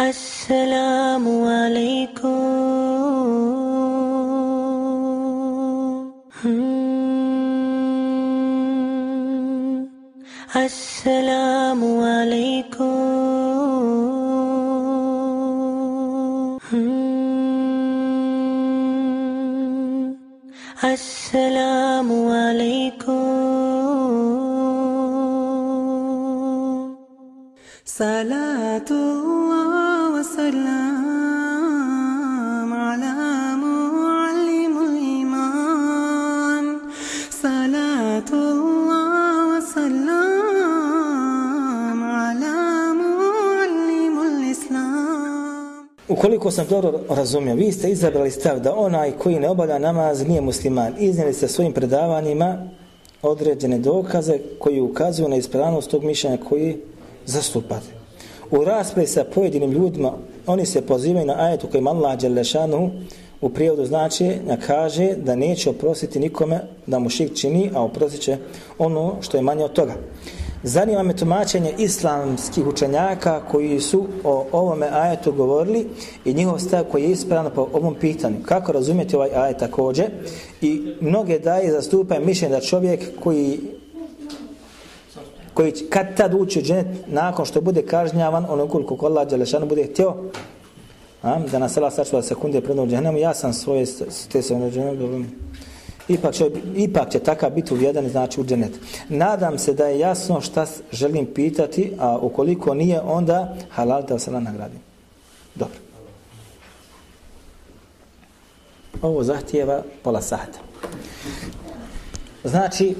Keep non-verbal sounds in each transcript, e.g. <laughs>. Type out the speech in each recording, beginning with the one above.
السلام عليكم صلاة الله وسلام على معلم الإيمان صلاة الله وسلام على معلم الإسلام Ukoliko sam dobro razumio, vi ste izabrali stav da onaj koji ne obavlja namaz nije musliman. Iznijeli ste svojim predavanjima određene dokaze koji ukazuju na ispravnost tog mišljenja koji zastupate. U raspravi sa pojedinim ljudima, oni se pozivaju na ajetu kojim Allah Đelešanu u prijevodu znači da kaže da neće oprostiti nikome da mu šik čini, a oprostit će ono što je manje od toga. Zanima me tumačenje islamskih učenjaka koji su o ovome ajetu govorili i njihov stav koji je ispravan po ovom pitanju. Kako razumjeti ovaj ajet također? I mnoge daje zastupaju mišljenje da čovjek koji koji kad tad ući u dženet nakon što bude kažnjavan onoliko koliko Allah Đelešanu bude htio a, da nas Allah sačuva sekunde pred u dženemu ja sam svoje te se u dženemu ipak će, ipak će takav biti uvjeden znači u dženet nadam se da je jasno šta želim pitati a ukoliko nije onda halal da se na nagradi. Dobro. Ovo zahtijeva pola sata. Znači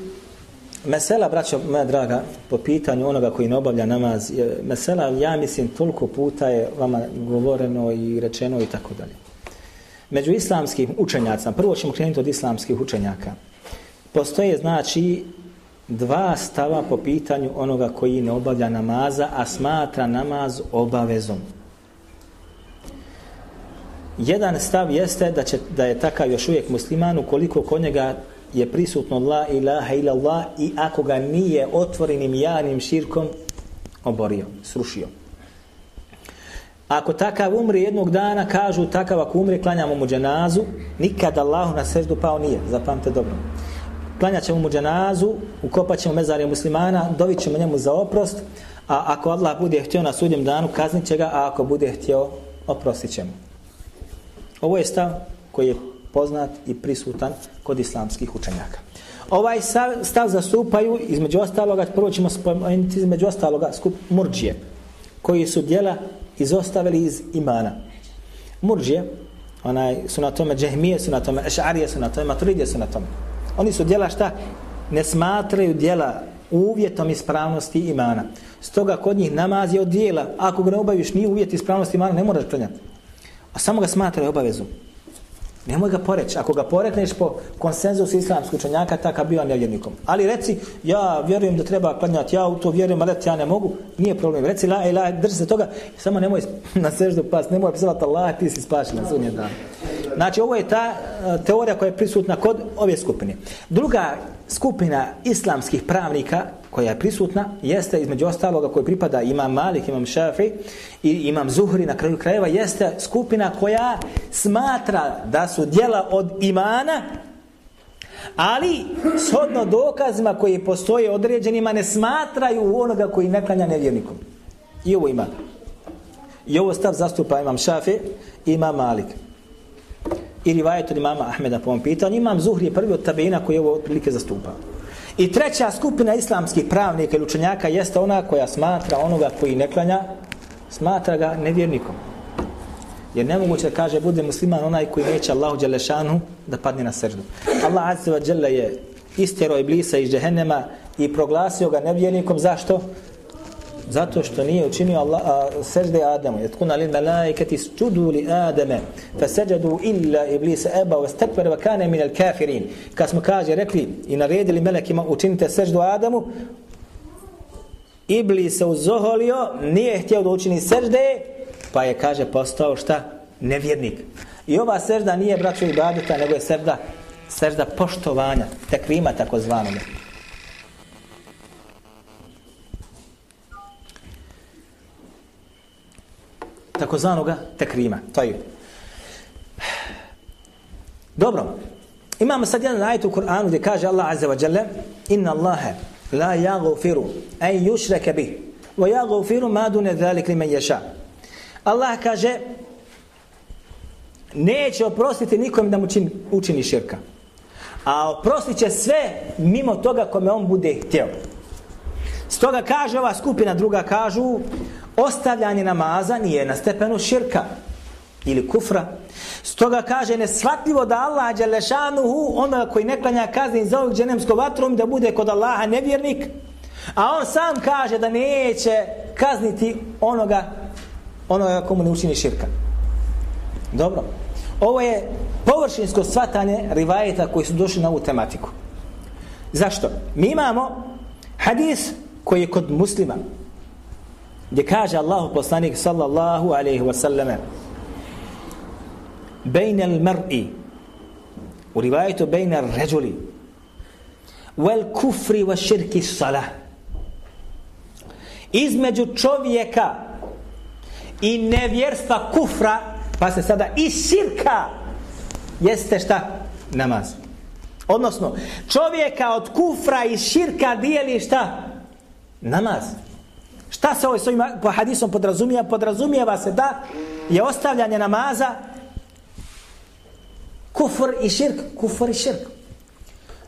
Mesela, braćo moja draga, po pitanju onoga koji ne obavlja namaz, mesela, ja mislim, toliko puta je vama govoreno i rečeno i tako dalje. Među islamskih učenjacima, prvo ćemo krenuti od islamskih učenjaka, postoje, znači, dva stava po pitanju onoga koji ne obavlja namaza, a smatra namaz obavezom. Jedan stav jeste da, će, da je takav još uvijek musliman ukoliko kod njega je prisutno la ilaha ila Allah i ako ga nije otvorenim javnim širkom oborio, srušio. Ako takav umri jednog dana, kažu takav ako umri, klanjamo mu dženazu, nikad Allahu na seždu pao nije, zapamte dobro. Klanjat ćemo mu dženazu, ukopat ćemo mezarje muslimana, dovit ćemo njemu za oprost, a ako Allah bude htio na sudjem danu, kaznit će ga, a ako bude htio, oprostit ćemo. Ovo je stav koji je poznat i prisutan kod islamskih učenjaka. Ovaj stav zastupaju između ostaloga, prvo ćemo spomenuti između ostaloga skup murđije, koji su dijela izostavili iz imana. Murđije, onaj, su na tome džehmije, su na tome ešarije, su na tome maturidije, su na tome. Oni su dijela šta? Ne smatraju dijela uvjetom ispravnosti imana. Stoga kod njih namaz je od dijela. Ako ga ne obaviš, nije uvjet ispravnosti imana, ne moraš klanjati. A samo ga smatraju obavezom. Nemoj ga poreći. Ako ga porekneš po konsenzusu islamskog učenjaka, takav bio nevjernikom. Ali reci, ja vjerujem da treba klanjati, ja u to vjerujem, ali ja ne mogu, nije problem. Reci, la, la, drži se toga, samo nemoj <laughs> na seždu pas, nemoj pisati Allah, ti si spašen na sunje dan. Znači, ovo je ta e, teorija koja je prisutna kod ove skupine. Druga skupina islamskih pravnika koja je prisutna jeste između ostaloga koji pripada imam Malik, imam Šafi i imam Zuhri na kraju krajeva jeste skupina koja smatra da su dijela od imana ali shodno dokazima koji postoje određenima ne smatraju onoga koji ne klanja nevjernikom. I ovo ima. I ovo stav zastupa imam Šafi i imam Malik. I rivajet od imama Ahmeda po ovom pitanju. Imam Zuhri je prvi od tabina koji ovo otprilike zastupa. I treća skupina islamskih pravnika ili učenjaka jeste ona koja smatra onoga koji ne klanja, smatra ga nevjernikom. Jer nemoguće da kaže bude musliman onaj koji neće Allahu Đelešanu da padne na srdu. Allah Azza wa Jalla je istjero Iblisa iz Džehennema i proglasio ga nevjernikom. Zašto? Zato što nije učinio Allah, a, sežde Adamu. Jetkuna lil malaikati studu li Adame fa seđadu illa Iblisa eba wa stakbar wa kane min al kafirin. Kad smo kaže, rekli i naredili melekima učinite seždu Adamu, Iblis se uzoholio, nije htio da učini sežde, pa je, kaže, postao šta? Nevjernik. I ova sežda nije braćo ibadeta, nego je sežda, sežda poštovanja, tekrima tako takozvanoga tekrima. To je. Dobro. Imamo sad jedan ajet u Kur'anu gdje kaže Allah Azza wa Jalla Inna Allahe la yaghfiru an yushraka bih wa yaghfiru ma dun zalik liman yasha. Allah kaže neće oprostiti nikom da mu čini, učini širka. A oprostit će sve mimo toga kome on bude htio. Stoga kaže ova skupina, druga kažu, ostavljanje namaza nije na stepenu širka ili kufra. Stoga kaže nesvatljivo da Allah Đelešanuhu, onoga koji ne klanja kazni za ovog dženemskog vatrom, da bude kod Allaha nevjernik. A on sam kaže da neće kazniti onoga, onoga komu ne učini širka. Dobro. Ovo je površinsko svatanje rivajeta koji su došli na ovu tematiku. Zašto? Mi imamo hadis koji je kod muslima gdje kaže Allahu poslanik sallallahu alaihi wa sallam bejne al mar'i u rivajetu bejne al ređuli wal kufri wa širki salah između čovjeka i nevjerstva kufra pa se sada i širka jeste šta? namaz odnosno čovjeka od kufra i širka dijeli šta? Namaz. Šta se ovaj s ovim po hadisom podrazumijeva? Podrazumijeva se da je ostavljanje namaza kufr i širk. Kufr i širk.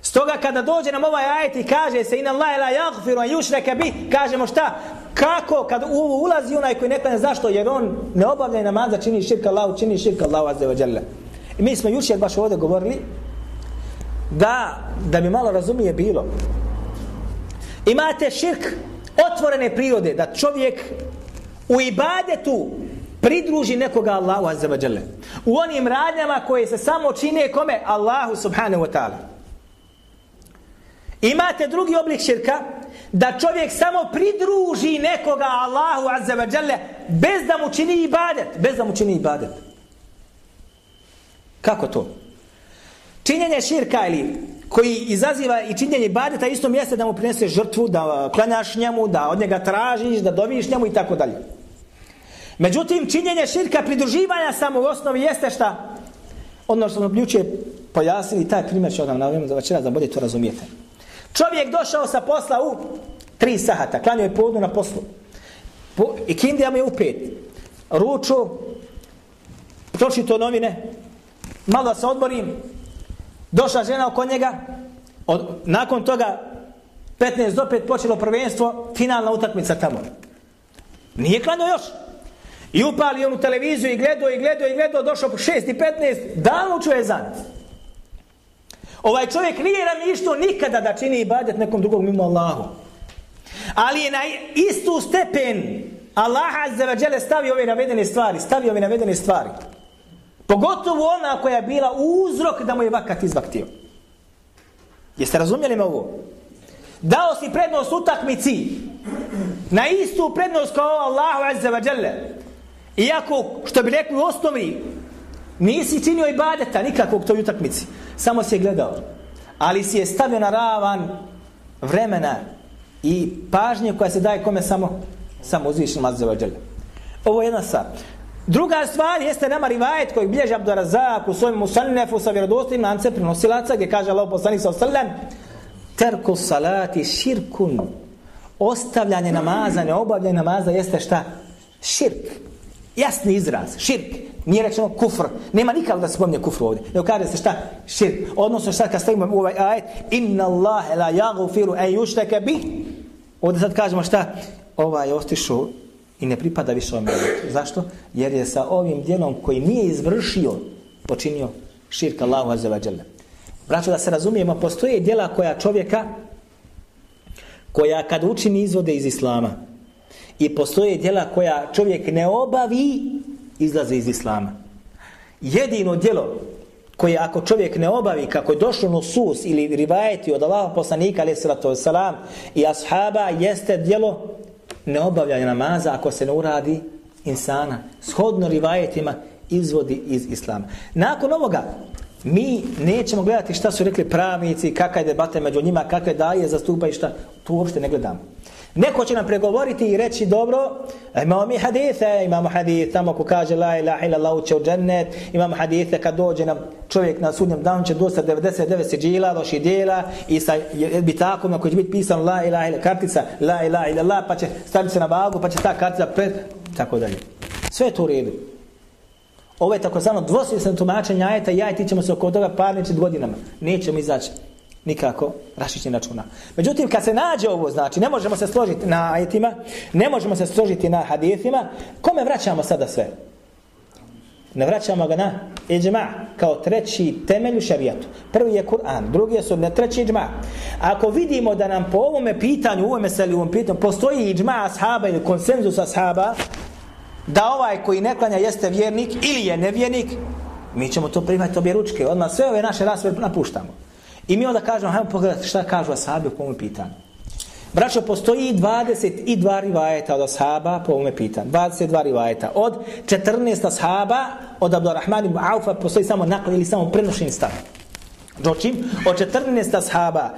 Stoga kada dođe nam ovaj ajet i kaže se inna Allahe la yaghfiru an yushraka bi, kažemo šta? Kako kad u ovo ulazi onaj koji ne zna zašto? Jer on ne obavlja namaza, čini širk Allahu, čini širk Allahu azza wa jalla. I mi smo jučer baš ovdje govorili da da bi malo razumije bilo Imate širk otvorene prirode da čovjek u ibadetu pridruži nekoga Allahu azza wa jalla. U onim radnjama koje se samo čine kome Allahu subhanahu wa ta'ala. Imate drugi oblik širka da čovjek samo pridruži nekoga Allahu azza wa jalla bez da mu čini ibadet, bez da mu čini ibadet. Kako to? Činjenje širka ili koji izaziva i činjenje ibadeta isto mjeste da mu prinese žrtvu, da klanjaš njemu, da od njega tražiš, da doviš njemu i tako dalje. Međutim, činjenje širka pridruživanja samo u osnovi jeste šta? Ono što nam ljuče pojasnili, taj primjer ću vam navijemo za večera da bolje to razumijete. Čovjek došao sa posla u tri sahata, klanio je podnu na poslu. Po, I kindija mu je u pet. Ruču, pročito novine, malo se odmorim, Došla žena oko njega, od, nakon toga 15 do 5 počelo prvenstvo, finalna utakmica tamo. Nije klanio još. I upali on u televiziju i gledao i gledao i gledao, došao po 6 i 15, dan čuje zan. Ovaj čovjek nije namištao nikada da čini ibadet nekom drugom mimo Allahu. Ali je na istu stepen Allah azza wa jale stavio ove navedene stvari, stavio ove navedene stvari. Pogotovo ona koja je bila uzrok da mu je vakat izvaktio. Jeste razumjeli me ovo? Dao si prednost utakmici na istu prednost kao Allahu Azza wa Jalla. Iako, što bi rekli u osnovi, nisi činio ibadeta nikakvog toj utakmici. Samo si je gledao. Ali si je stavio na ravan vremena i pažnje koja se daje kome samo samo uzvišenom Azza wa Jalla. Ovo je jedna stvar. Druga stvar jeste nama rivajet koji bilježi Abdurazak u svojim musannefu sa vjerodostim lance prenosilaca gdje kaže Allah poslanik sa osallam terku salati širkun ostavljanje namaza, neobavljanje namaza jeste šta? Širk. Jasni izraz. Širk. Nije rečeno kufr. Nema nikako da se spominje kufr ovdje. Nego kaže se šta? Širk. Odnosno šta kad stavimo u ovaj ajet inna Allahe la jagufiru en jušteke bi ovdje sad kažemo šta? Ovaj ostišu i ne pripada više ovom umetu. Zašto? Jer je sa ovim djelom koji nije izvršio počinio širk Allahu Azza wa Jalla. Braćo, da se razumijemo, postoje djela koja čovjeka koja kad učini izvode iz Islama i postoje djela koja čovjek ne obavi izlaze iz Islama. Jedino djelo koje ako čovjek ne obavi kako je došlo no sus ili rivajeti od Allaha poslanika alaih salatu wasalam i ashaba jeste djelo neobavljanje namaza ako se ne uradi insana. Shodno rivajetima izvodi iz islama. Nakon ovoga, mi nećemo gledati šta su rekli pravnici, kakva je debata među njima, kakve daje zastupa i šta. Tu uopšte ne gledamo. Neko će nam pregovoriti i reći dobro, imamo mi hadithe, imamo hadith tamo ko kaže la ilaha ila Allah će u džennet, imamo hadithe kad dođe nam čovjek na sudnjem danu će dosta 99 siđila, loši dijela i sa bitakom na koji će biti pisan la ilaha ila kartica, la ilaha ila Allah, pa će staviti se na vagu, pa će ta kartica pred, tako dalje. Sve to u redu. Ovo je tako dvosvjesno tumačenje ajeta i ja i ti ćemo se oko toga parničiti godinama. Nećemo izaći nikako rašićni računa. Međutim, kad se nađe ovo, znači, ne možemo se složiti na ajetima, ne možemo se složiti na hadithima, kome vraćamo sada sve? Ne vraćamo ga na iđma, kao treći temelj u šarijatu. Prvi je Kur'an, drugi je sunnet, treći iđma. Ako vidimo da nam po ovome pitanju, u ovome seli, ovom pitanju, postoji iđma ashaba ili konsenzus ashaba, da ovaj koji ne klanja jeste vjernik ili je nevjernik, mi ćemo to primati obje ručke. Odmah sve ove naše rasve napuštamo. I mi onda kažemo, hajmo pogledati šta kažu ashabi po ovom pitanju. Braćo, postoji 22 rivajeta od ashaba po ovome pitanju. 22 rivajeta. Od 14 ashaba, od Abdurrahman ibn Aufa, postoji samo nakon ili samo prenošen stav. Dočim, od 14 ashaba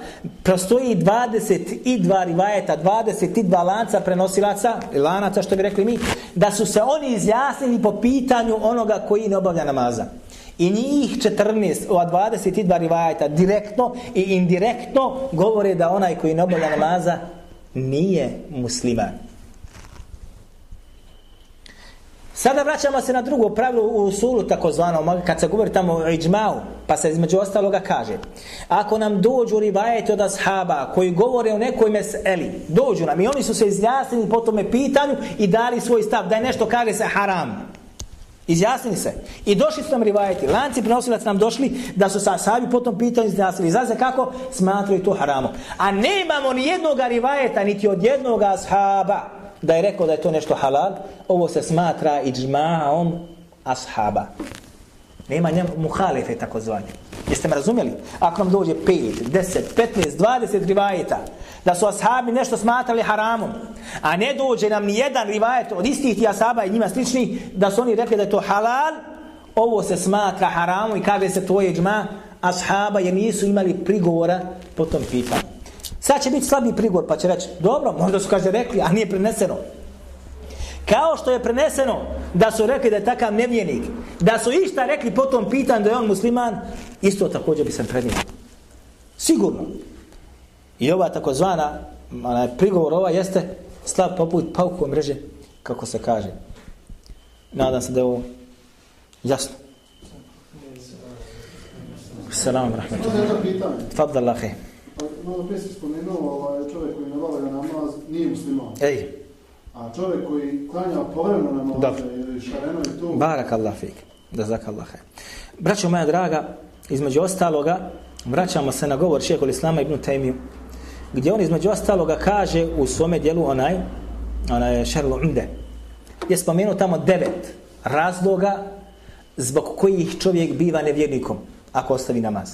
postoji 22 rivajeta, 22 lanca prenosilaca, lanaca što bi rekli mi, da su se oni izjasnili po pitanju onoga koji ne obavlja namaza. I njih 14, ova 22 rivajeta, direktno i indirektno govore da onaj koji ne obavlja namaza nije musliman. Sada vraćamo se na drugo pravilo u sulu takozvano, kad se govori tamo o iđmau, pa se između ostaloga kaže, ako nam dođu rivajeti od ashaba koji govore o nekoj meseli, dođu nam i oni su se izjasnili po tome pitanju i dali svoj stav, da je nešto kaže se haram. Izjasnili se. I došli su nam rivajeti. Lanci prenosilac nam došli da su sa sahabi potom pitanje izjasnili. Znaš kako? Smatraju to haramom. A nemamo ni jednog rivajeta, niti od jednog ashaba da je rekao da je to nešto halal. Ovo se smatra iđmaom ashaba. Nema njemu muhalife tako zvanje. Jeste me razumjeli? Ako nam dođe 5, 10, 15, 20 rivajeta da su ashabi nešto smatrali haramom, a ne dođe nam ni jedan rivajet od istih ti ashaba i njima slični da su oni rekli da je to halal, ovo se smatra haramom i kaže se tvoje džma ashaba jer nisu imali prigovora po tom pitanju. Sad će biti slabi prigovor pa će reći, dobro, možda su kaže rekli, a nije preneseno. Kao što je preneseno da su rekli da je takav nevjenik, da su išta rekli po tom pitanju da je on musliman, isto također bi se prenio. Sigurno. I ova takozvana onaj prigovor ova jeste slab poput pauku mreže, kako se kaže. Nadam se da je ovo jasno. Salam rahmetullahi. Fadda Allahe. Malo prije si spomenuo ovaj čovjek koji nabavlja namaz, nije musliman. Ej. A čovjek koji klanja povremeno namaz ili šareno i tu... Barak Allah fik. Da zak Allah. Braćo moja draga, između ostaloga, vraćamo se na govor šehol Islama ibn Taymiju, gdje on između ostaloga kaže u svome dijelu onaj, onaj Šerlo Umde, je spomenuo tamo devet razloga zbog kojih čovjek biva nevjernikom ako ostavi namaz.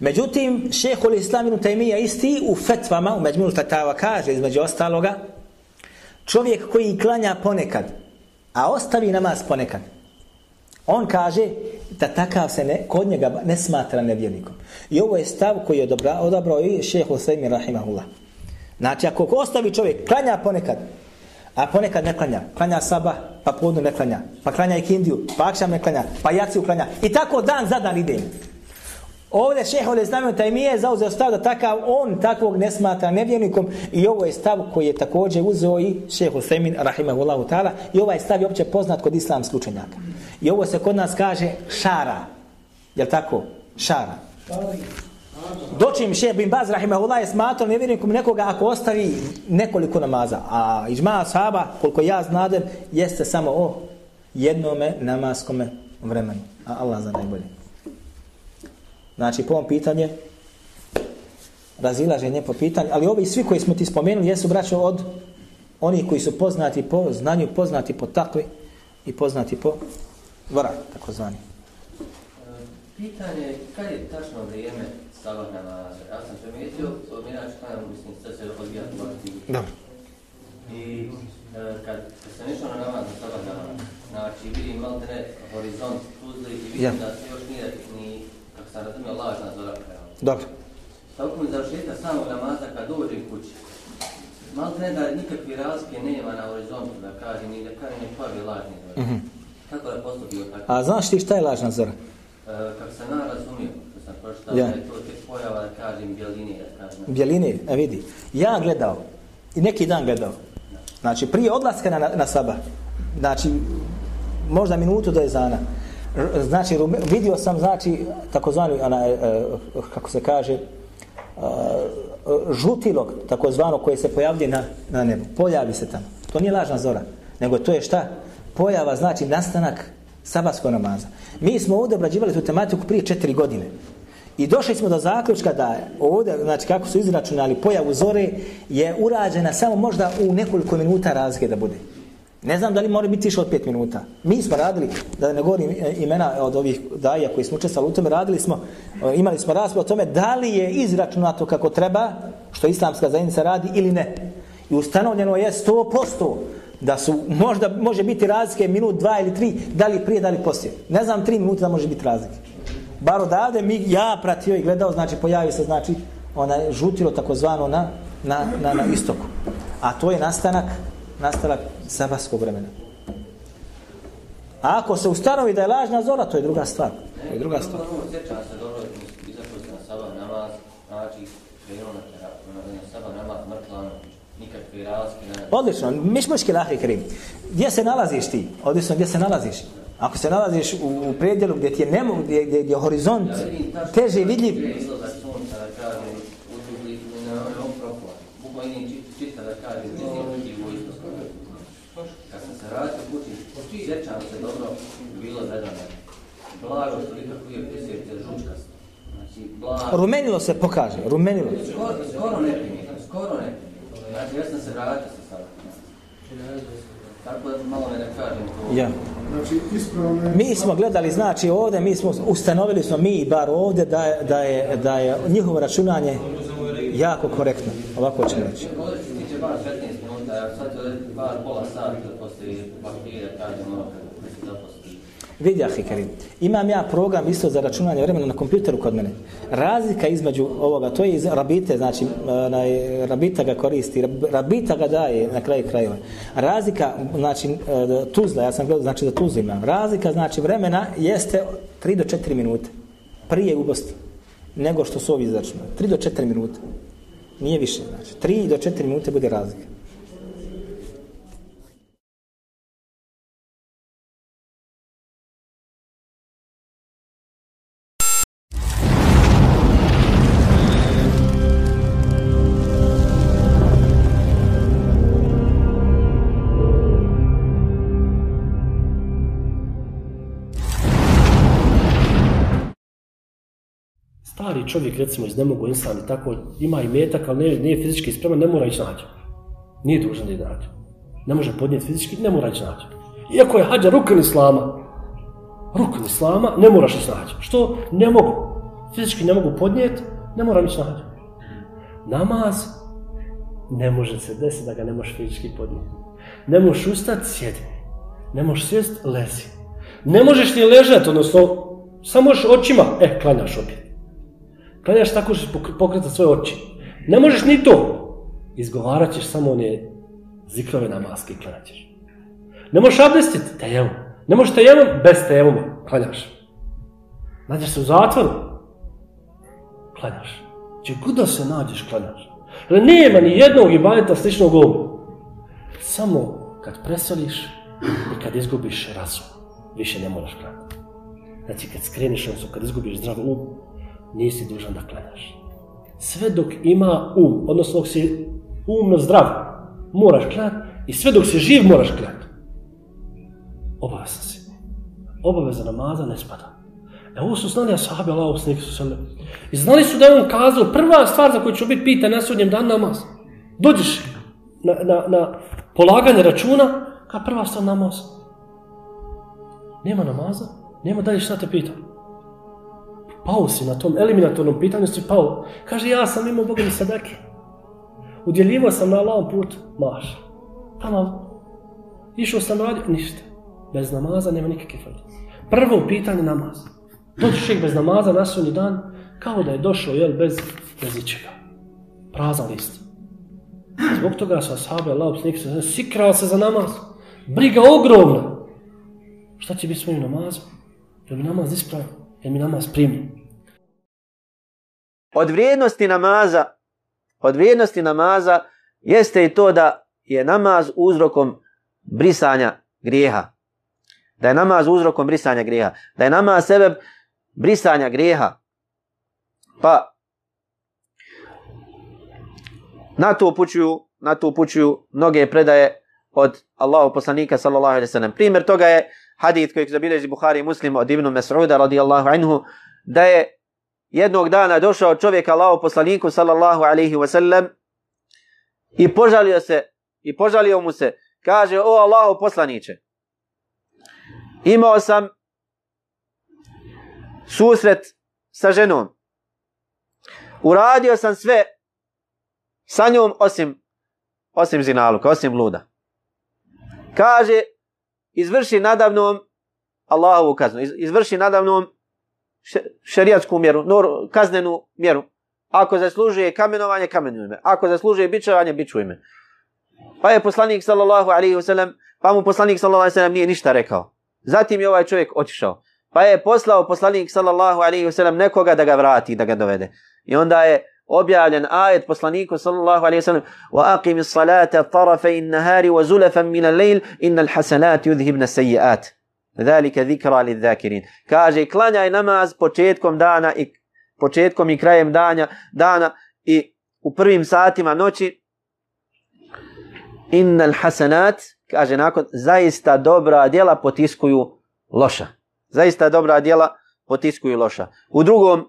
Međutim, šehol Islam ibn Taymija isti u fetvama, u Međmul Fatava kaže između ostaloga, čovjek koji klanja ponekad, a ostavi namaz ponekad, On kaže da takav se ne, kod njega ne smatra nevjernikom. I ovo je stav koji je odobra, odabrao i šeheh Sejmi Rahimahullah. Znači, ako ostavi čovjek, klanja ponekad, a ponekad ne klanja, klanja saba, pa podnu ne klanja, pa klanja i kindiju, pa akšam ne klanja, pa jaciju klanja. I tako dan za dan ide. Ovdje šeho le znamo taj mi je zauzeo stav da takav on takvog ne smatra nevjernikom i ovo je stav koji je također uzeo i šeho Semin rahimahullahu ta'ala i ovaj stav je opće poznat kod islamskih učenjaka. I ovo se kod nas kaže šara. Jel tako? Šara. Dočim šeho bin Baz rahimahullah je smatrao nevjernikom nekoga ako ostavi nekoliko namaza. A ižma sahaba, koliko ja znadem, jeste samo o jednome namaskome vremenu. A Allah za najbolje. Znači, po ovom pitanje, razilaženje po pitanju, ali ovi svi koji smo ti spomenuli jesu braćo od oni koji su poznati po znanju, poznati po takvi i poznati po vrat, tako zvani. Pitanje, kad je tačno vrijeme sabah namaza? Ja sam primijetio, inače kada mislim da se odvija dvati. Dobro. I e, kad, kad sam išao na namaz na sabah namaza, znači vidim malo ne horizont puzli i vidim ja. da se još nije ni kako sam razumio, lažna zora prema. Dobro. Tako mi završetka samog namaza kad dođem kući. Malo ne da nikakve razlike nema na horizontu, da kaže, ni da kaže, ne pojavi lažni zora. Mhm. Kako postupio tako? A znaš ti šta je lažna zora? E, kako sam ja razumio, što sam pročitao, Ja. je to tek pojava, kažem, bjeline, kažem. Bjeline, a vidi. Ja gledao, i neki dan gledao. Znači, prije odlaska na, na sabah, znači, možda minutu do ezana, R- znači, vidio sam, znači, takozvani, ona, e, e, kako se kaže, e, žutilog, takozvano, koje se pojavlje na, na nebu. Pojavi se tamo. To nije lažna zora, nego to je šta? Pojava, znači, nastanak sabatskog namaza. Mi smo ovdje obrađivali tu tematiku prije četiri godine. I došli smo do zaključka da ovdje, znači kako su izračunali pojavu zore, je urađena samo možda u nekoliko minuta razlike da bude. Ne znam da li mora biti više od pet minuta. Mi smo radili, da ne govorim e, imena od ovih daja koji smo učestvali u tome, radili smo, e, imali smo raspravu o tome da li je izračunato kako treba, što islamska zajednica radi ili ne. I ustanovljeno je 100% da su, možda može biti razlike minut, dva ili tri, da li prije, da li poslije. Ne znam, tri minuta da može biti razlike. Bar odavde mi, ja pratio i gledao, znači pojavi se, znači, ona žutilo takozvano na, na, na, na istoku. A to je nastanak, nastanak sabatskog vremena. A ako se ustanovi da je lažna zora, to je druga stvar. To je druga stvar. Prvo, sjećam se dobro, izašao sam na sabah namaz, znači, krenuo na, na sabah namaz, mrtlano, Odlično, miš muški lahi krim. Gdje se nalaziš ti? Odlično, gdje se nalaziš? Ako se nalaziš u, u predjelu gdje ti je nemo, gdje, gdje, gdje je horizont teže vidljiv, nije vidljiv u istoku. Kad sam se vratio kući, sjećam se dobro, bilo vedano. Blago, što nikako je prisjetite, žučkast. Znači, blago. rumenilo se pokaže, rumenilo. Skoro, skoro ne primijetam, skoro ne primijetam. Znači, ja sam se vratio sa sada. Tako da malo me ne kažem to. Ja. Znači, ispravno je... Mi smo gledali, znači ovdje, mi smo ustanovili smo mi, bar ovdje, da je, da je, da je njihovo računanje jako korektno. Ovako ćemo reći. Ovdje se tiče bar 15 minuta, sad odrediti bar pola sata poslije bakterija, kažem ono zaposli. Vidi, Ahikari, imam ja program isto za računanje vremena na kompjuteru kod mene. Razlika između ovoga, to je iz Rabite, znači onaj, Rabita ga koristi, Rabita ga daje na kraju krajeva. Razlika, znači e, Tuzla, ja sam gledao, znači da Tuzla imam. Razlika, znači vremena jeste 3 do 4 minute. Prije ubosti nego što su ovi izračunali. 3 do 4 minute. Nije više, znači. 3 do 4 minute bude razlika. Stari čovjek, recimo, iz nemogu insan i tako, ima i metak, ali nije, nije fizički spreman, ne mora ići nađe. Nije dužan da ide nađe. Ne može podnijeti fizički, ne mora ići nađe. Iako je hađa rukan islama, rukan islama, ne moraš ići nađe. Što? Ne mogu. Fizički ne mogu podnijeti, ne moram ići nađe. Namaz, ne može se desiti da ga ne možeš fizički podnijeti. Ne možeš ustati, sjedi. Ne možeš sjest, lezi. Ne možeš ni ležati, odnosno, samo možeš očima, e, klanjaš opet. Klanjaš tako što ćeš pokretati svoje oči. Ne možeš ni to. Izgovarat ćeš samo one zikrove namaske i klanjat ćeš. Ne možeš abdestiti, tejemom. Ne možeš tejemom, bez tejemoma, klanjaš. Nađeš se u zatvoru, klanjaš. Če god da se nađeš, klanjaš. Ali nema ni jednog ibadeta sličnog ovu. Samo kad presoliš i kad izgubiš razum, više ne moraš klanjati. Znači kad skreniš odnosno kad izgubiš zdrav um, nisi dužan da klanjaš. Sve dok ima um, odnosno dok si umno zdrav, moraš klanjati i sve dok si živ moraš klanjati. Obavezan si. Obaveza namaza ne spada. E ovo su znali ashabi Allahu poslanika su sallam. I znali su da je on kazao prva stvar za koju ću biti pitan na sudnjem dan namaz. Dođeš na, na, na polaganje računa, ka prva stvar namaz. Nema namaza, nema dalje šta te pitam. Pao si na tom eliminatornom pitanju, si pao. Kaže, ja sam imao Boga mi sadake. Udjeljivao sam na Allahom put, maš. Tamo, išao sam radio, ništa. Bez namaza nema nikakve fajde. Prvo pitanje namaz. Dođeš čovjek bez namaza na sunni dan, kao da je došao, jel, bez, bez ičega. Prazan list. Zbog toga su ashabi Allah poslanik sikrao se za namaz. Briga ogromna. Šta će biti s mojim namazom? Da mi namaz ispravio jer mi namaz primi? Od vrijednosti namaza, od vrijednosti namaza jeste i to da je namaz uzrokom brisanja grijeha. Da je namaz uzrokom brisanja grijeha. Da je namaz sebe brisanja grijeha. Pa na to upućuju, na to upućuju mnoge predaje od Allahu poslanika sallallahu alejhi ve sellem. Primjer toga je hadith kojeg zabilježi Buhari i Muslim od Ibn Mas'uda radijallahu anhu da je jednog dana došao čovjek Allahu poslaniku sallallahu alejhi ve sellem i požalio se i požalio mu se kaže o Allahu poslanice imao sam susret sa ženom uradio sam sve sa njom osim osim zinaluka, osim bluda. Kaže, izvrši nadavnom Allahovu kaznu, izvrši nadavnom šerijatsku mjeru, nor, kaznenu mjeru. Ako zaslužuje kamenovanje, kamenuj me. Ako zaslužuje bičevanje, bičuj me. Pa je poslanik sallallahu alaihi wasallam, pa mu poslanik sallallahu alaihi wasallam nije ništa rekao. Zatim je ovaj čovjek otišao. Pa je poslao poslanik sallallahu alaihi wasallam nekoga da ga vrati, da ga dovede. I onda je objavljen ajet poslaniku sallallahu alaihi wasallam wa aqimi salata tarafa in nahari wa zulafan min al-layl innal hasanat yudhibna sayyi'at zalika zikra lidh-dhakirin. Kaže klanjaj namaz početkom dana i početkom i krajem dana dana i u prvim satima noći. Innal hasanat kaže nakon zaista dobra djela potiskuju loša. Zaista dobra djela potiskuju loša. U drugom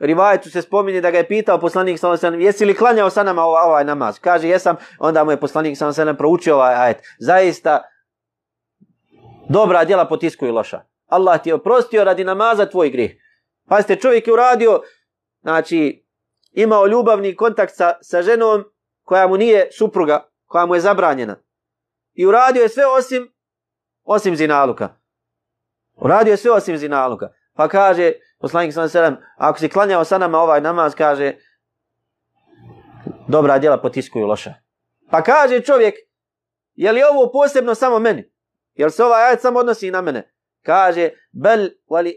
rivajetu se spominje da ga je pitao poslanik sallallahu alejhi ve sellem jesi li klanjao sa nama ovaj, ovaj namaz? Kaže jesam. Onda mu je poslanik sallallahu alejhi ve sellem proučio ovaj ajet. Zaista dobra djela potiskuju loša. Allah ti je oprostio radi namaza tvoj grih pa čovjek je uradio znači imao ljubavni kontakt sa, sa ženom koja mu nije supruga koja mu je zabranjena. I uradio je sve osim osim zinaluka. Uradio je sve osim zinaluka pa kaže Poslanik sallallahu alejhi ve sellem, ako si klanjao sa nama ovaj namaz, kaže dobra djela potiskuju loša. Pa kaže čovjek, je li ovo posebno samo meni? Jel se ovaj ajet samo odnosi na mene? Kaže, bel, wali,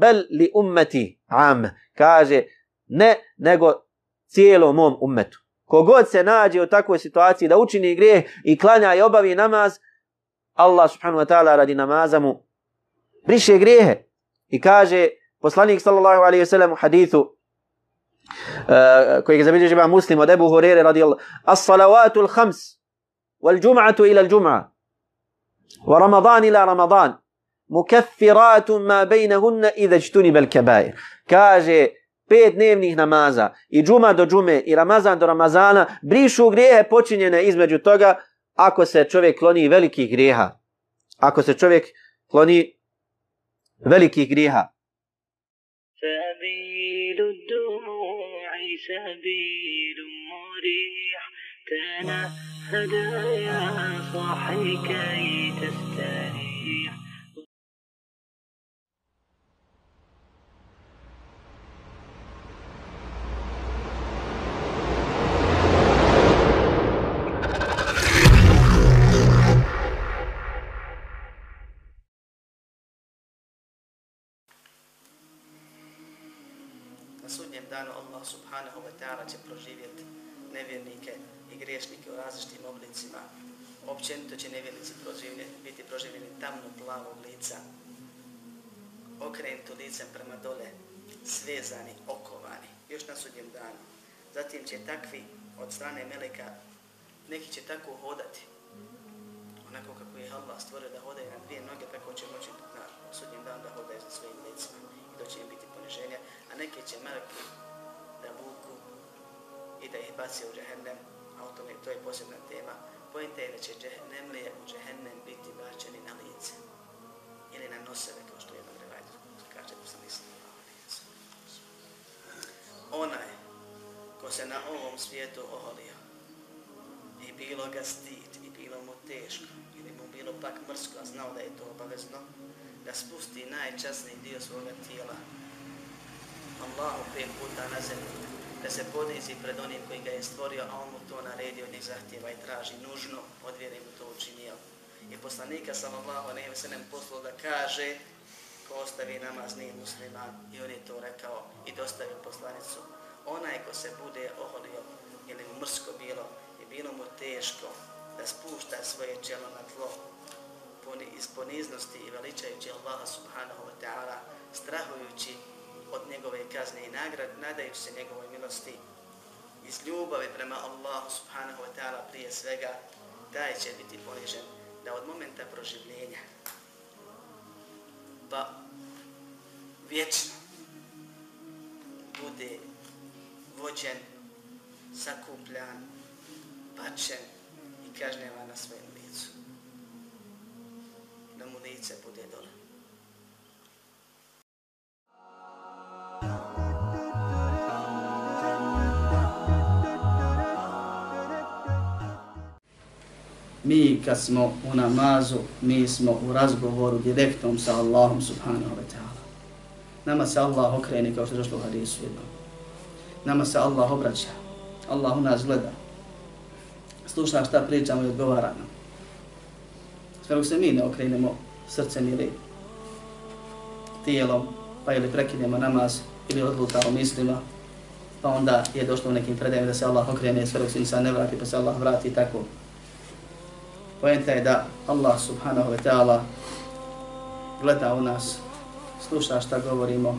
bel li ummeti am. Kaže, ne, nego cijelom mom ummetu. Kogod se nađe u takvoj situaciji da učini grijeh i klanja i obavi namaz, Allah subhanahu wa ta'ala radi namaza mu briše grijehe. I kaže, Poslanik sallallahu alejhi ve sellem u hadithu eh, uh, koji zabilježi ima Muslim od Abu Hurere radijallahu as-salawatu al-khams wal-jum'atu ila al-jum'a wa ramadan ila ramadan mukaffiratun ma bejnehunna idha ijtuniba al-kaba'ir kaže pet dnevnih namaza i džuma do džume i ramazan do ramazana brišu grijehe počinjene između toga ako se čovjek kloni velikih grijeha. Ako se čovjek kloni velikih grijeha سبيل الدموع سبيل مريح. تنهد يا صاحي كي تستريح. Sudnjem danu Allah subhanahu wa ta'ala će proživjeti nevjernike i griješnike u različitim oblicima. Općenito će nevjernici proživjeti, biti proživljeni tamno plavog lica, okrenuto licem prema dole, svezani, okovani, još na sudnjem danu. Zatim će takvi od strane meleka, neki će tako hodati, onako kako je Allah stvorio da hodaju na dvije noge, tako će moći da ih baci u džehennem, a o tome to je posebna tema. Pojenta je da će džehennemlije u džehennem biti bačeni na lice ili na noseve, kao što je jedan revajt kaže da sam mislim. Onaj ko se na ovom svijetu oholio i bilo ga stid i bilo mu teško ili mu bilo pak mrsko, a znao da je to obavezno, da spusti najčasniji dio svoga tijela Allahu pet puta na zemlju, da se ponizi pred onim koji ga je stvorio, a on mu to naredio, od njih zahtjeva i traži nužno, od vjere mu to učinio. I poslanika sallallahu alejhi ve sellem poslao da kaže ko ostavi namaz nije musliman i on je to rekao i dostavio poslanicu. Onaj ko se bude oholio ili mu mrsko bilo i bilo mu teško da spušta svoje čelo na tlo iz poniznosti i veličajući Allaha subhanahu wa ta'ala, strahujući od njegove kazne i nagrad, nadajući se njegovoj milosti, iz ljubavi prema Allahu subhanahu wa ta'ala prije svega, taj će biti ponižen da od momenta proživljenja pa vječno bude vođen, sakupljan, pačen i kažnjava na svojem licu. Da mu lice bude dole. Mi kad smo u namazu, mi smo u razgovoru direktnom sa Allahom subhanahu wa ta'ala. Nama se Allah okreni kao što je došlo u hadisu jednom. Nama se Allah obraća. Allah u nas gleda. Sluša šta pričamo i odgovara nam. Sve se mi ne okrenemo srcem ili tijelom, pa ili prekinemo namaz ili odlutamo mislima, pa onda je došlo u nekim predajima da se Allah okrene, sve dok se insan ne vrati, pa se Allah vrati tako. Poenta je da Allah subhanahu wa ta'ala gleda u nas, sluša šta govorimo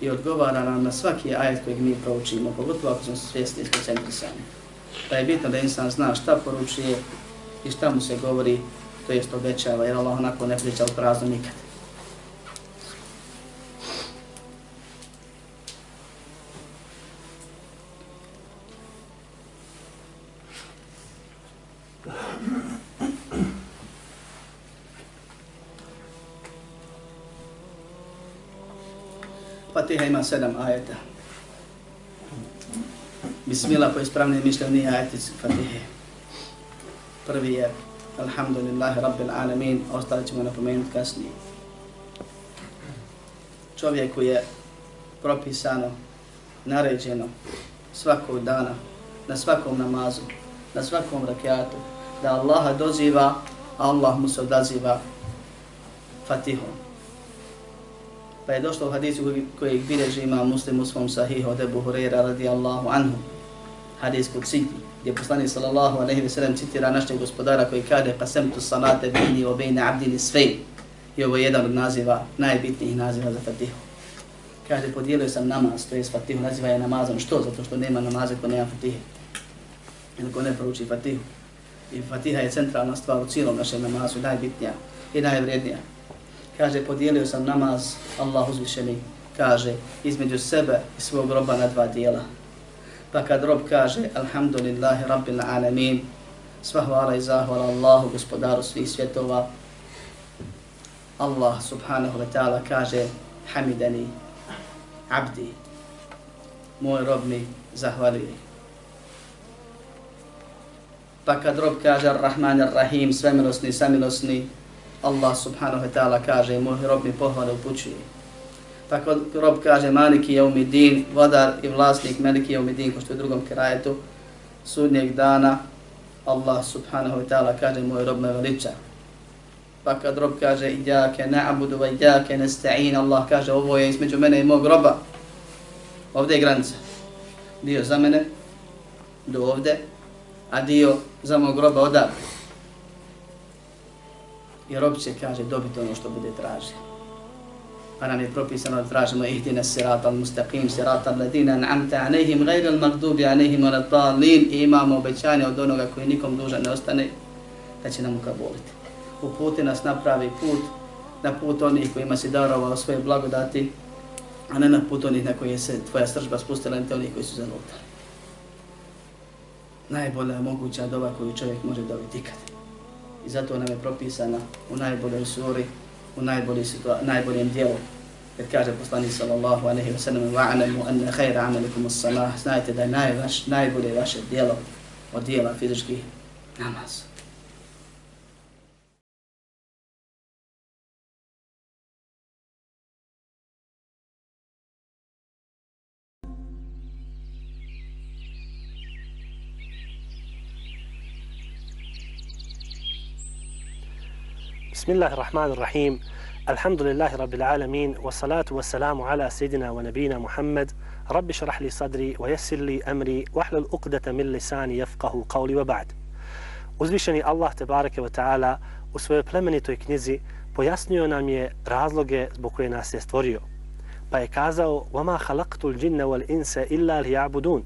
i odgovara nam na svaki ajet kojeg mi proučimo, pogotovo ako smo svjesni i skoncentrisani. Pa je bitno da insan zna šta poručuje i šta mu se govori, to jest obećava, jer Allah onako ne priča u prazno nikad. Fatiha ima sedam ajeta. Bismillah po ispravnim mišljenju ajeti Fatihe. Prvi je Alhamdulillahi Rabbil Alamin, ostali ćemo napomenuti kasnije. Čovjeku je propisano, naređeno svakog dana, na svakom namazu, na svakom rakiatu, da Allaha doziva, a Allah mu se odaziva Fatihom. Pa je došlo u hadisu koji bilježi ima muslim u svom sahihu od Ebu Hureyra radijallahu anhu. Hadis kod Sidi, gdje poslani sallallahu aleyhi ve sellem citira našeg gospodara koji kaže Qasem tu salate bini o bejne abdini svej. I ovo je jedan od naziva, najbitnijih naziva za Fatihu. Kaže, podijelio sam namaz, to je Fatihu, naziva je namazom. Što? Zato što nema namaza ko nema Fatihe. Ili ko ne prouči Fatihu. I Fatiha je centralna stvar u cijelom našem namazu, najbitnija i najvrednija kaže, podijelio sam namaz, Allah uzvišeni, kaže, između sebe i svog roba na dva dijela. Pa kad rob kaže, alhamdulillahi rabbil alamin, sva hvala i zahvala Allahu, gospodaru svih svjetova, Allah subhanahu wa ta'ala kaže, hamidani, abdi, moj rob mi zahvalili. Pa kad rob kaže, ar-Rahman ar-Rahim, svemilosni, samilosni, Allah subhanahu wa ta'ala kaže moj rob mi pohvale upućuje. Tako rob kaže Maliki je umidin, vodar i vlasnik Maliki je umidin, ko što je u drugom krajetu, sudnjeg dana, Allah subhanahu wa ta'ala kaže moj rob me veliča. Pa kad rob kaže idjake na'budu wa idjake nesta'in, Allah kaže ovo je između mene i mog roba. Ovdje je granica. Dio za mene, do ovde, a dio za mog roba odavde i rob će, kaže, dobiti ono što bude tražio. Pa nam je propisano da tražimo ihdina sirata al-mustaqim, sirata al-ladina an'amta anehim, gajra al-magdubi anehim, ala talin, i imamo obećanje od onoga koji nikom dužan ne ostane, da će nam ukaboliti. puti nas napravi put, na put onih kojima si darovao svoje blagodati, a ne na put onih na koje se tvoja sržba spustila, na onih koji su zalutali. Najbolja moguća doba koju čovjek može dobiti ikada. I zato nam je propisana u najboljoj suri, u najbolji najboljem dijelu. Jer kaže poslanik sallallahu alaihi wa sallam wa'alamu anna khayra amalikum as-salah. Znajte da je najvaš, najbolje vaše dijelo od dijela fizičkih namaza. بسم الله الرحمن الرحيم الحمد لله رب العالمين والصلاة والسلام على سيدنا ونبينا محمد رب اشرح لي صدري ويسر لي أمري واحلل عقدة من لساني يفقه قولي وبعد Uzvišeni Allah tebareke ve taala u svojoj plemenitoj knjizi pojasnio nam je razloge zbog koje nas je stvorio. Pa je kazao: "Vama khalaqtul jinna wal insa illa liya'budun."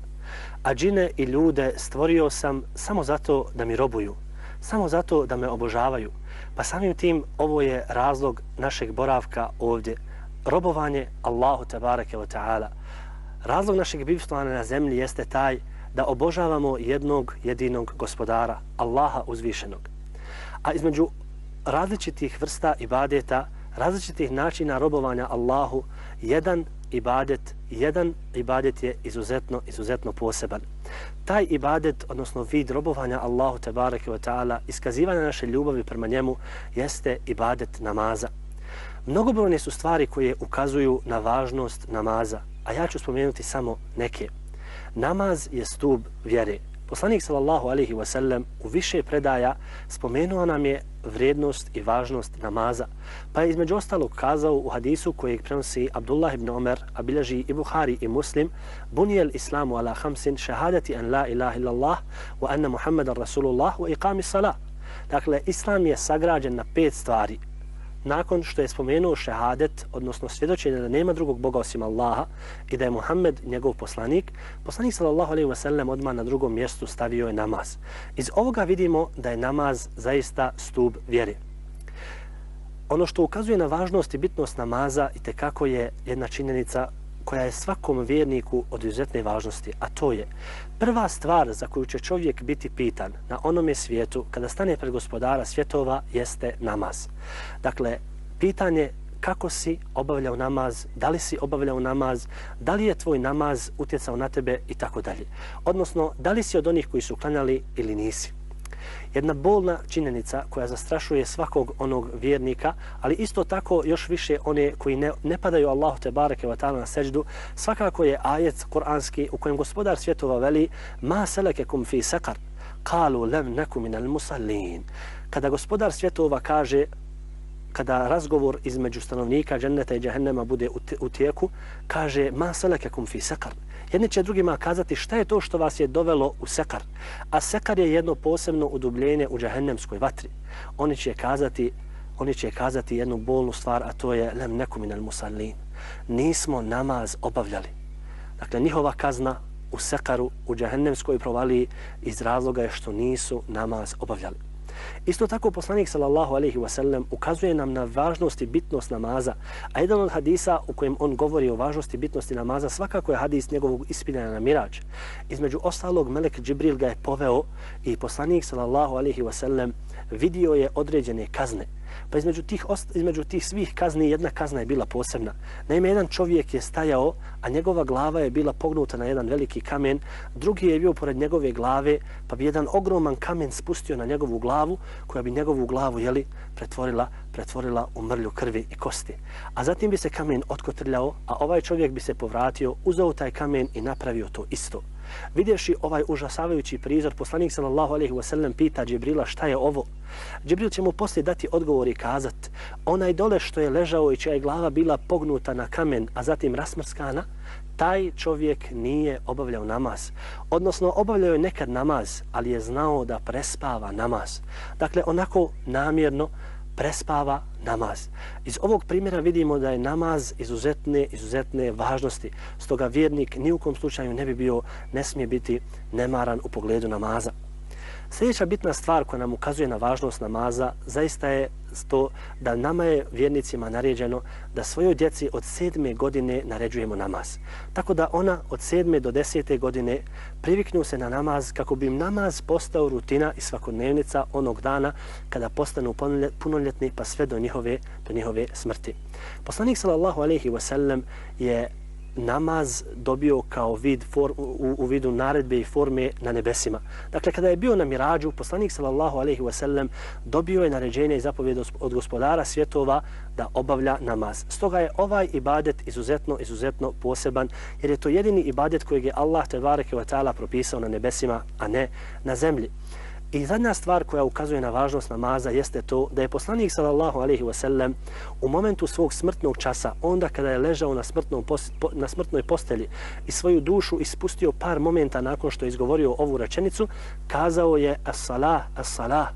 A džine i ljude stvorio sam samo zato da mi robuju, samo zato da me obožavaju. Pa samim tim ovo je razlog našeg boravka ovdje. Robovanje Allahu tabareke ve taala. Razlog našeg bivstvovanja na zemlji jeste taj da obožavamo jednog jedinog gospodara, Allaha uzvišenog. A između različitih vrsta ibadeta, različitih načina robovanja Allahu, jedan ibadet, jedan ibadet je izuzetno, izuzetno poseban. Taj ibadet, odnosno vid robovanja Allahu tebareke wa ta'ala, iskazivanja naše ljubavi prema njemu, jeste ibadet namaza. Mnogobrojne su stvari koje ukazuju na važnost namaza, a ja ću spomenuti samo neke. Namaz je stub vjere. Poslanik sallallahu alaihi wasallam u više predaja spomenuo nam je vrijednost i važnost namaza. Pa je između ostalog kazao u hadisu kojeg prenosi Abdullah ibn Omer, a bilježi i Buhari i Muslim, bunijel islamu ala hamsin šahadati an la ilaha illallah wa anna Muhammadan Rasulullah wa iqami salah. Dakle, islam je sagrađen na pet stvari nakon što je spomenuo šehadet, odnosno svjedočenje da nema drugog Boga osim Allaha i da je Muhammed njegov poslanik, poslanik sallallahu alaihi wa sallam odmah na drugom mjestu stavio je namaz. Iz ovoga vidimo da je namaz zaista stub vjere. Ono što ukazuje na važnost i bitnost namaza i kako je jedna činjenica koja je svakom vjerniku od izuzetne važnosti, a to je prva stvar za koju će čovjek biti pitan na onome svijetu kada stane pred gospodara svjetova jeste namaz. Dakle, pitanje kako si obavljao namaz, da li si obavljao namaz, da li je tvoj namaz utjecao na tebe i tako dalje. Odnosno, da li si od onih koji su klanjali ili nisi jedna bolna činjenica koja zastrašuje svakog onog vjernika, ali isto tako još više one koji ne, ne padaju Allahu te bareke ve ta'ala na sećdu, svakako je ajet kuranski u kojem gospodar svjetova veli ma selekekum fi sakar, kalu nakum min al-musallin. Kada gospodar svjetova kaže kada razgovor između stanovnika dženneta i džehennema bude u tijeku, kaže ma selekekum fi sakar, Jedni će drugima kazati šta je to što vas je dovelo u sekar. A sekar je jedno posebno udubljenje u džahennemskoj vatri. Oni će kazati oni će kazati jednu bolnu stvar, a to je lem nekuminal musallin. Nismo namaz obavljali. Dakle, njihova kazna u sekaru, u džahennemskoj provaliji iz razloga je što nisu namaz obavljali. Isto tako poslanik sallallahu alejhi ve sellem ukazuje nam na važnost i bitnost namaza. A jedan od hadisa u kojem on govori o važnosti i bitnosti namaza svakako je hadis njegovog ispinjanja na mirač. Između ostalog Melek Džibril ga je poveo i poslanik sallallahu alejhi ve sellem vidio je određene kazne Pa između tih, između tih svih kazni jedna kazna je bila posebna. Naime, jedan čovjek je stajao, a njegova glava je bila pognuta na jedan veliki kamen, drugi je bio pored njegove glave, pa bi jedan ogroman kamen spustio na njegovu glavu, koja bi njegovu glavu jeli, pretvorila, pretvorila u mrlju krvi i kosti. A zatim bi se kamen otkotrljao, a ovaj čovjek bi se povratio, uzao taj kamen i napravio to isto. Vidjevši ovaj užasavajući prizor, poslanik sallallahu alejhi ve sellem pita Džibrila šta je ovo. Džibril će mu poslije dati odgovor i kazat onaj dole što je ležao i čija je glava bila pognuta na kamen, a zatim rasmrskana, taj čovjek nije obavljao namaz. Odnosno, obavljao je nekad namaz, ali je znao da prespava namaz. Dakle, onako namjerno, prespava namaz. Iz ovog primjera vidimo da je namaz izuzetne, izuzetne važnosti. Stoga vjernik ni u kom slučaju ne bi bio, ne smije biti nemaran u pogledu namaza. Sljedeća bitna stvar koja nam ukazuje na važnost namaza zaista je to da nama je vjernicima naređeno da svojoj djeci od sedme godine naređujemo namaz. Tako da ona od sedme do desete godine priviknu se na namaz kako bi im namaz postao rutina i svakodnevnica onog dana kada postanu punoljetni pa sve do njihove, do njihove smrti. Poslanik sallallahu alaihi wasallam je namaz dobio kao vid for, u, u vidu naredbe i forme na nebesima. Dakle, kada je bio na mirađu, poslanik sallallahu alaihi wasallam dobio je naređenje i zapovjed od gospodara svjetova da obavlja namaz. Stoga je ovaj ibadet izuzetno, izuzetno poseban, jer je to jedini ibadet kojeg je Allah te bareke wa ta'ala propisao na nebesima, a ne na zemlji. I zadnja stvar koja ukazuje na važnost namaza jeste to da je poslanik sallallahu alaihi wasallam u momentu svog smrtnog časa, onda kada je ležao na, smrtnom na smrtnoj postelji i svoju dušu ispustio par momenta nakon što je izgovorio ovu rečenicu, kazao je as-salah, as-salah,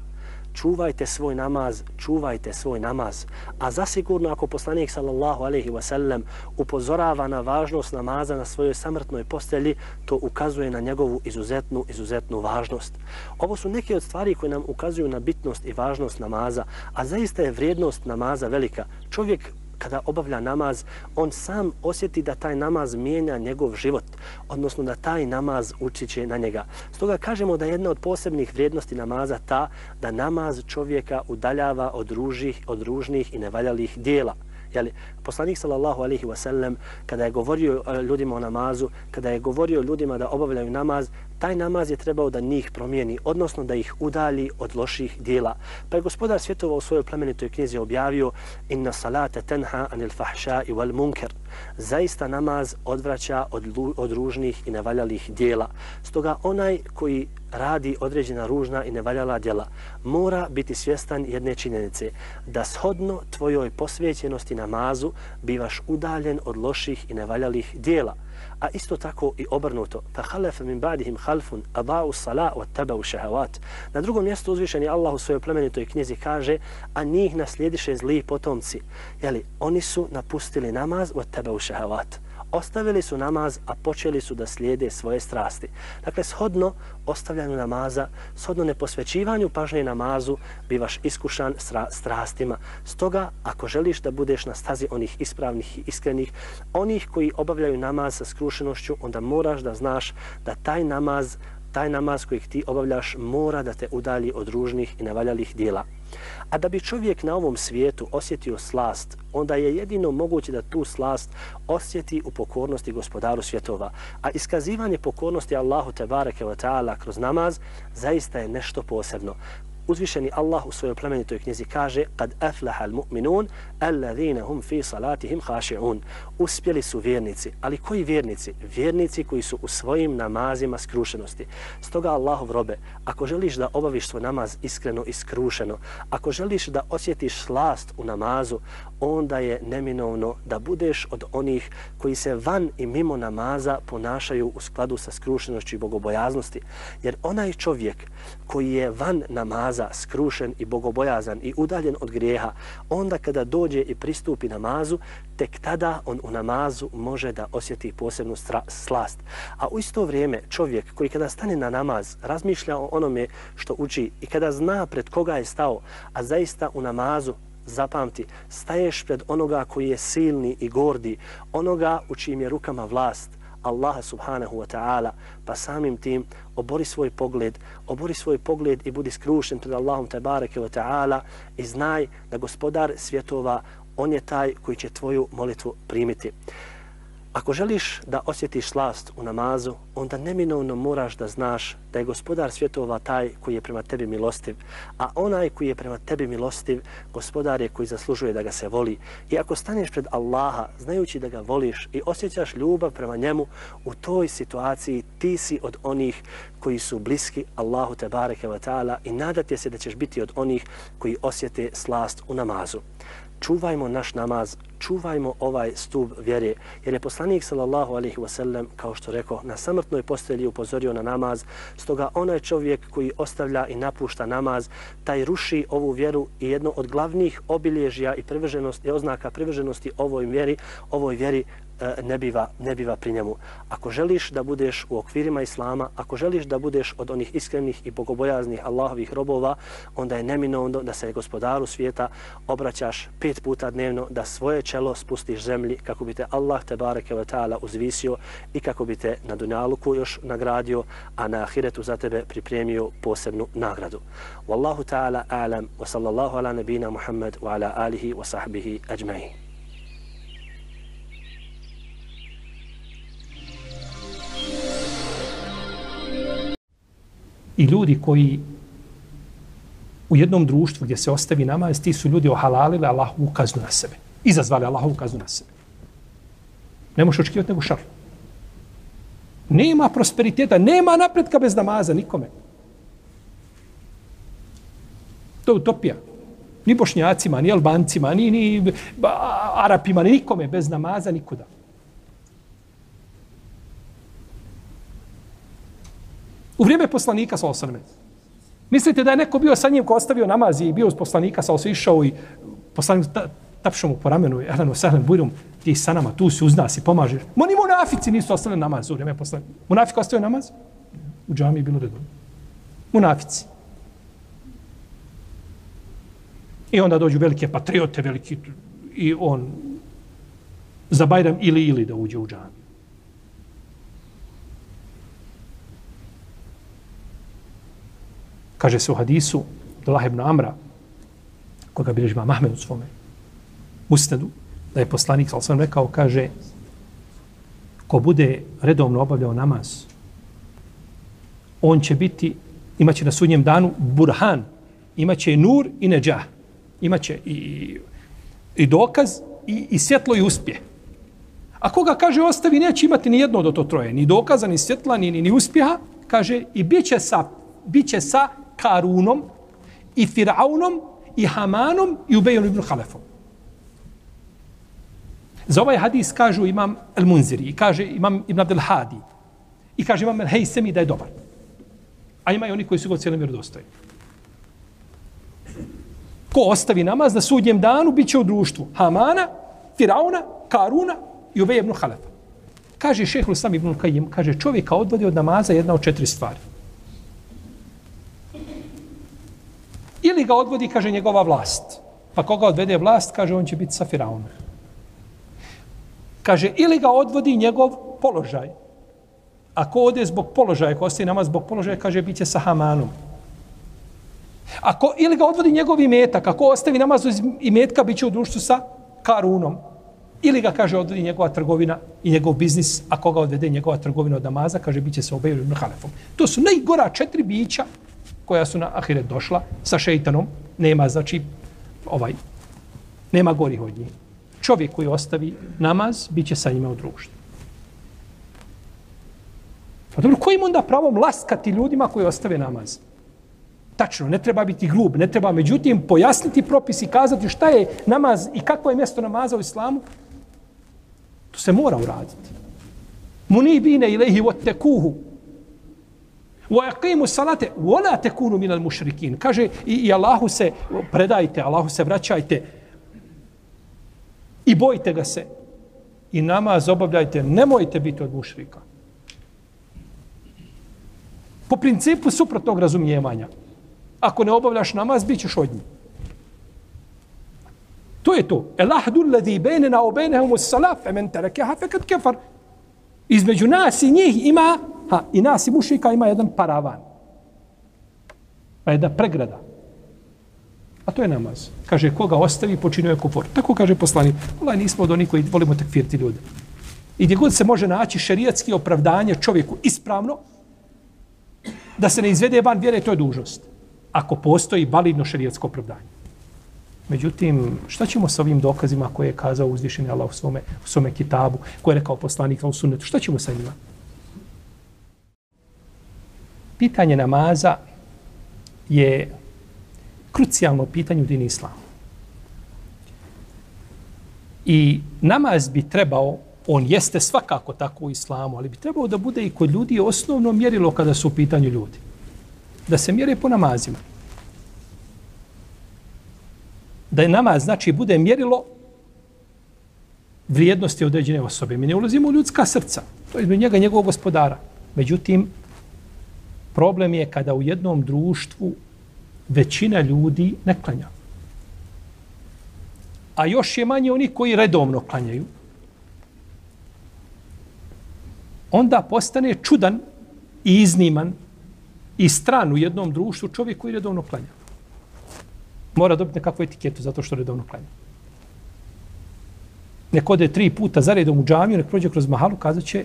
čuvajte svoj namaz, čuvajte svoj namaz. A zasigurno ako poslanik sallallahu alaihi wasallam upozorava na važnost namaza na svojoj samrtnoj postelji, to ukazuje na njegovu izuzetnu, izuzetnu važnost. Ovo su neke od stvari koje nam ukazuju na bitnost i važnost namaza, a zaista je vrijednost namaza velika. Čovjek kada obavlja namaz, on sam osjeti da taj namaz mijenja njegov život, odnosno da taj namaz učiće na njega. Stoga kažemo da jedna od posebnih vrijednosti namaza ta da namaz čovjeka udaljava od, ružih, od ružnih i nevaljalih dijela. Jeli, poslanik sallallahu alaihi wa sallam, kada je govorio e, ljudima o namazu, kada je govorio ljudima da obavljaju namaz, taj namaz je trebao da njih promijeni, odnosno da ih udali od loših dijela. Pa je gospodar svjetova u svojoj plemenitoj knjizi objavio inna salate tenha anil fahša i wal munker. Zaista namaz odvraća od, od ružnih i nevaljalih dijela. Stoga onaj koji radi određena ružna i nevaljala djela, mora biti svjestan jedne činjenice, da shodno tvojoj posvećenosti namazu bivaš udaljen od loših i nevaljalih djela, a isto tako i obrnuto. Fa khalafa min ba'dihim khalfun abau sala wa tabau shahawat. Na drugom mjestu uzvišeni Allah u svojoj plemenitoj knjizi kaže a njih naslijediše zli potomci. Jeli oni su napustili namaz wa tabau shahawat ostavili su namaz, a počeli su da slijede svoje strasti. Dakle, shodno ostavljanju namaza, shodno neposvećivanju pažnje namazu, bivaš iskušan strastima. Stoga, ako želiš da budeš na stazi onih ispravnih i iskrenih, onih koji obavljaju namaz sa skrušenošću, onda moraš da znaš da taj namaz, taj namaz kojeg ti obavljaš, mora da te udalji od ružnih i nevaljalih dijela. A da bi čovjek na ovom svijetu osjetio slast, onda je jedino moguće da tu slast osjeti u pokornosti gospodaru svjetova. A iskazivanje pokornosti Allahu Tebareke wa ve taala kroz namaz zaista je nešto posebno uzvišeni Allah u svojoj plemenitoj knjizi kaže kad aflaha almu'minun alladhina hum fi salatihim khashi'un. Uspjeli su vjernici. Ali koji vjernici? Vjernici koji su u svojim namazima skrušenosti. Stoga Allahov robe ako želiš da obaviš svoj namaz iskreno i skrušeno ako želiš da osjetiš slast u namazu onda je neminovno da budeš od onih koji se van i mimo namaza ponašaju u skladu sa skrušenošću i bogobojaznosti. Jer onaj čovjek koji je van namaza skrušen i bogobojazan i udaljen od grijeha, onda kada dođe i pristupi namazu, tek tada on u namazu može da osjeti posebnu slast. A u isto vrijeme čovjek koji kada stane na namaz razmišlja o onome što uči i kada zna pred koga je stao, a zaista u namazu zapamti, staješ pred onoga koji je silni i gordi, onoga u čijim je rukama vlast, Allaha subhanahu wa ta'ala, pa samim tim obori svoj pogled, obori svoj pogled i budi skrušen pred Allahom tabareke wa ta'ala i znaj da gospodar svjetova, on je taj koji će tvoju molitvu primiti. Ako želiš da osjetiš slast u namazu, onda neminovno moraš da znaš da je gospodar svjetova taj koji je prema tebi milostiv, a onaj koji je prema tebi milostiv, gospodar je koji zaslužuje da ga se voli. I ako staneš pred Allaha, znajući da ga voliš i osjećaš ljubav prema njemu, u toj situaciji ti si od onih koji su bliski Allahu te bareke wa ta'ala i nadate se da ćeš biti od onih koji osjete slast u namazu čuvajmo naš namaz, čuvajmo ovaj stup vjere, jer je poslanik sallallahu alaihi wasallam, kao što rekao, na samrtnoj postelji upozorio na namaz, stoga onaj čovjek koji ostavlja i napušta namaz, taj ruši ovu vjeru i jedno od glavnih obilježja i i oznaka privrženosti ovoj vjeri, ovoj vjeri E, ne biva, ne biva pri njemu. Ako želiš da budeš u okvirima Islama, ako želiš da budeš od onih iskrenih i bogobojaznih Allahovih robova, onda je neminovno da se gospodaru svijeta obraćaš pet puta dnevno, da svoje čelo spustiš zemlji kako bi te Allah te bareke ve ta'ala uzvisio i kako bi te na dunjaluku još nagradio, a na ahiretu za tebe pripremio posebnu nagradu. Wallahu ta'ala a'lam wa sallallahu ala nabina Muhammad wa ala alihi wa sahbihi ajma'in. I ljudi koji u jednom društvu gdje se ostavi namaz, ti su ljudi ohalalili Allahovu kaznu na sebe. Izazvali Allahovu kaznu na sebe. Ne možeš očekivati nego šarlu. Nema prosperiteta, nema napretka bez namaza nikome. To je utopija. Ni bošnjacima, ni albancima, ni, ni ba, arapima, ni nikome bez namaza, nikuda. U vrijeme poslanika, sa osrme, mislite da je neko bio sa njim ko ostavio namaz i bio uz poslanika, sa išao i poslanik ta, tapšao mu po ramenu, Elenu, Sehlen, Bujrum, ti sa nama, tu si uz nas i pomažeš. Ma ni munafici nisu ostavili namaz u vrijeme poslanika. Munafik ostavio namaz? U džami je bilo redovno. Munafici. I onda dođu velike patriote, veliki, i on za Bajram ili ili da uđe u džami. Kaže se u hadisu Abdullah ibn Amra, koga bilježi ima Mahmed u svome usnedu, da je poslanik, ali sam rekao, kaže, ko bude redovno obavljao namaz, on će biti, imaće na sudnjem danu burhan, imaće nur i neđah imaće i, i dokaz i, i svjetlo i uspje. A koga kaže ostavi, neće imati ni jedno od to troje, ni dokaza, ni svjetla, ni, ni, ni uspjeha, kaže i bit će sa, bit će sa Karunom i Firaunom i Hamanom i Ubejom ibn Halefom. Za ovaj hadis kažu imam El Munziri i kaže imam Ibn Abdel Hadi i kaže imam El Hejsemi da je dobar. A ima i oni koji su go cijelom vjerodostojni ko ostavi namaz na sudnjem danu, bit će u društvu Hamana, Firauna, Karuna i Ubej ibn Halefa. Kaže šehlu sam ibn Kajim, kaže čovjeka odvodi od namaza jedna od četiri stvari. Ili ga odvodi, kaže, njegova vlast. Pa koga odvede vlast, kaže, on će biti sa Firaunom. Kaže, ili ga odvodi njegov položaj. Ako ode zbog položaja, ako ostaje namaz zbog položaja, kaže, bit će sa Hamanom. Ako, ili ga odvodi njegov imetak, ako ostavi namaz iz imetka, bit će u društvu sa karunom. Ili ga, kaže, odvodi njegova trgovina i njegov biznis, ako ga odvede njegova trgovina od namaza, kaže, bit će sa obeju ibn Halefom. To su najgora četiri bića koja su na Ahiret došla sa šeitanom. Nema, znači, ovaj, nema gori od njih. Čovjek koji ostavi namaz, bit će sa njima u društvu. Pa dobro, kojim onda pravom laskati ljudima koji ostave namaz? tačno, ne treba biti grub, ne treba međutim pojasniti propis i kazati šta je namaz i kakvo je mjesto namaza u islamu, to se mora uraditi. Munibine ilaihi wa Wa yaqimu salate wa la takunu min al mushrikin. Kaže i, i Allahu se predajte, Allahu se vraćajte. I bojte ga se. I namaz obavljajte, nemojte biti od mušrika. Po principu suprotnog razumijevanja. Ako ne obavljaš namaz, bit ćeš od njih. To je to. El ahdu ladhi bejnena o bejnehum us salaf, e tarakaha terekeha fekad kefar. Između nas i njih ima, ha, i nas i mušika ima jedan paravan. Pa jedna pregrada. A to je namaz. Kaže, koga ostavi, počinuje kufor. Tako kaže poslanik. Allah, nismo od onih koji volimo takfirti ljude. I gdje god se može naći šerijatski opravdanje čovjeku ispravno, da se ne izvede van vjere, to je dužnost ako postoji validno šerijatsko opravdanje. Međutim, šta ćemo sa ovim dokazima koje je kazao uzvišeni Allah u svome, u svome kitabu, koje je rekao poslanik u sunnetu? Šta ćemo sa njima? Pitanje namaza je krucijalno pitanje u dini islamu. I namaz bi trebao, on jeste svakako tako u islamu, ali bi trebao da bude i kod ljudi osnovno mjerilo kada su u pitanju ljudi da se mjere po namazima. Da je namaz, znači, bude mjerilo vrijednosti određene osobe. Mi ne ulazimo u ljudska srca. To je između njega njegovog gospodara. Međutim, problem je kada u jednom društvu većina ljudi ne klanja. A još je manje oni koji redovno klanjaju. Onda postane čudan i izniman i stran u jednom društvu čovjek koji redovno klanja. Mora dobiti nekakvu etiketu zato što redovno klanja. Nek ode tri puta za redom u džamiju, nek prođe kroz mahalu, kazat će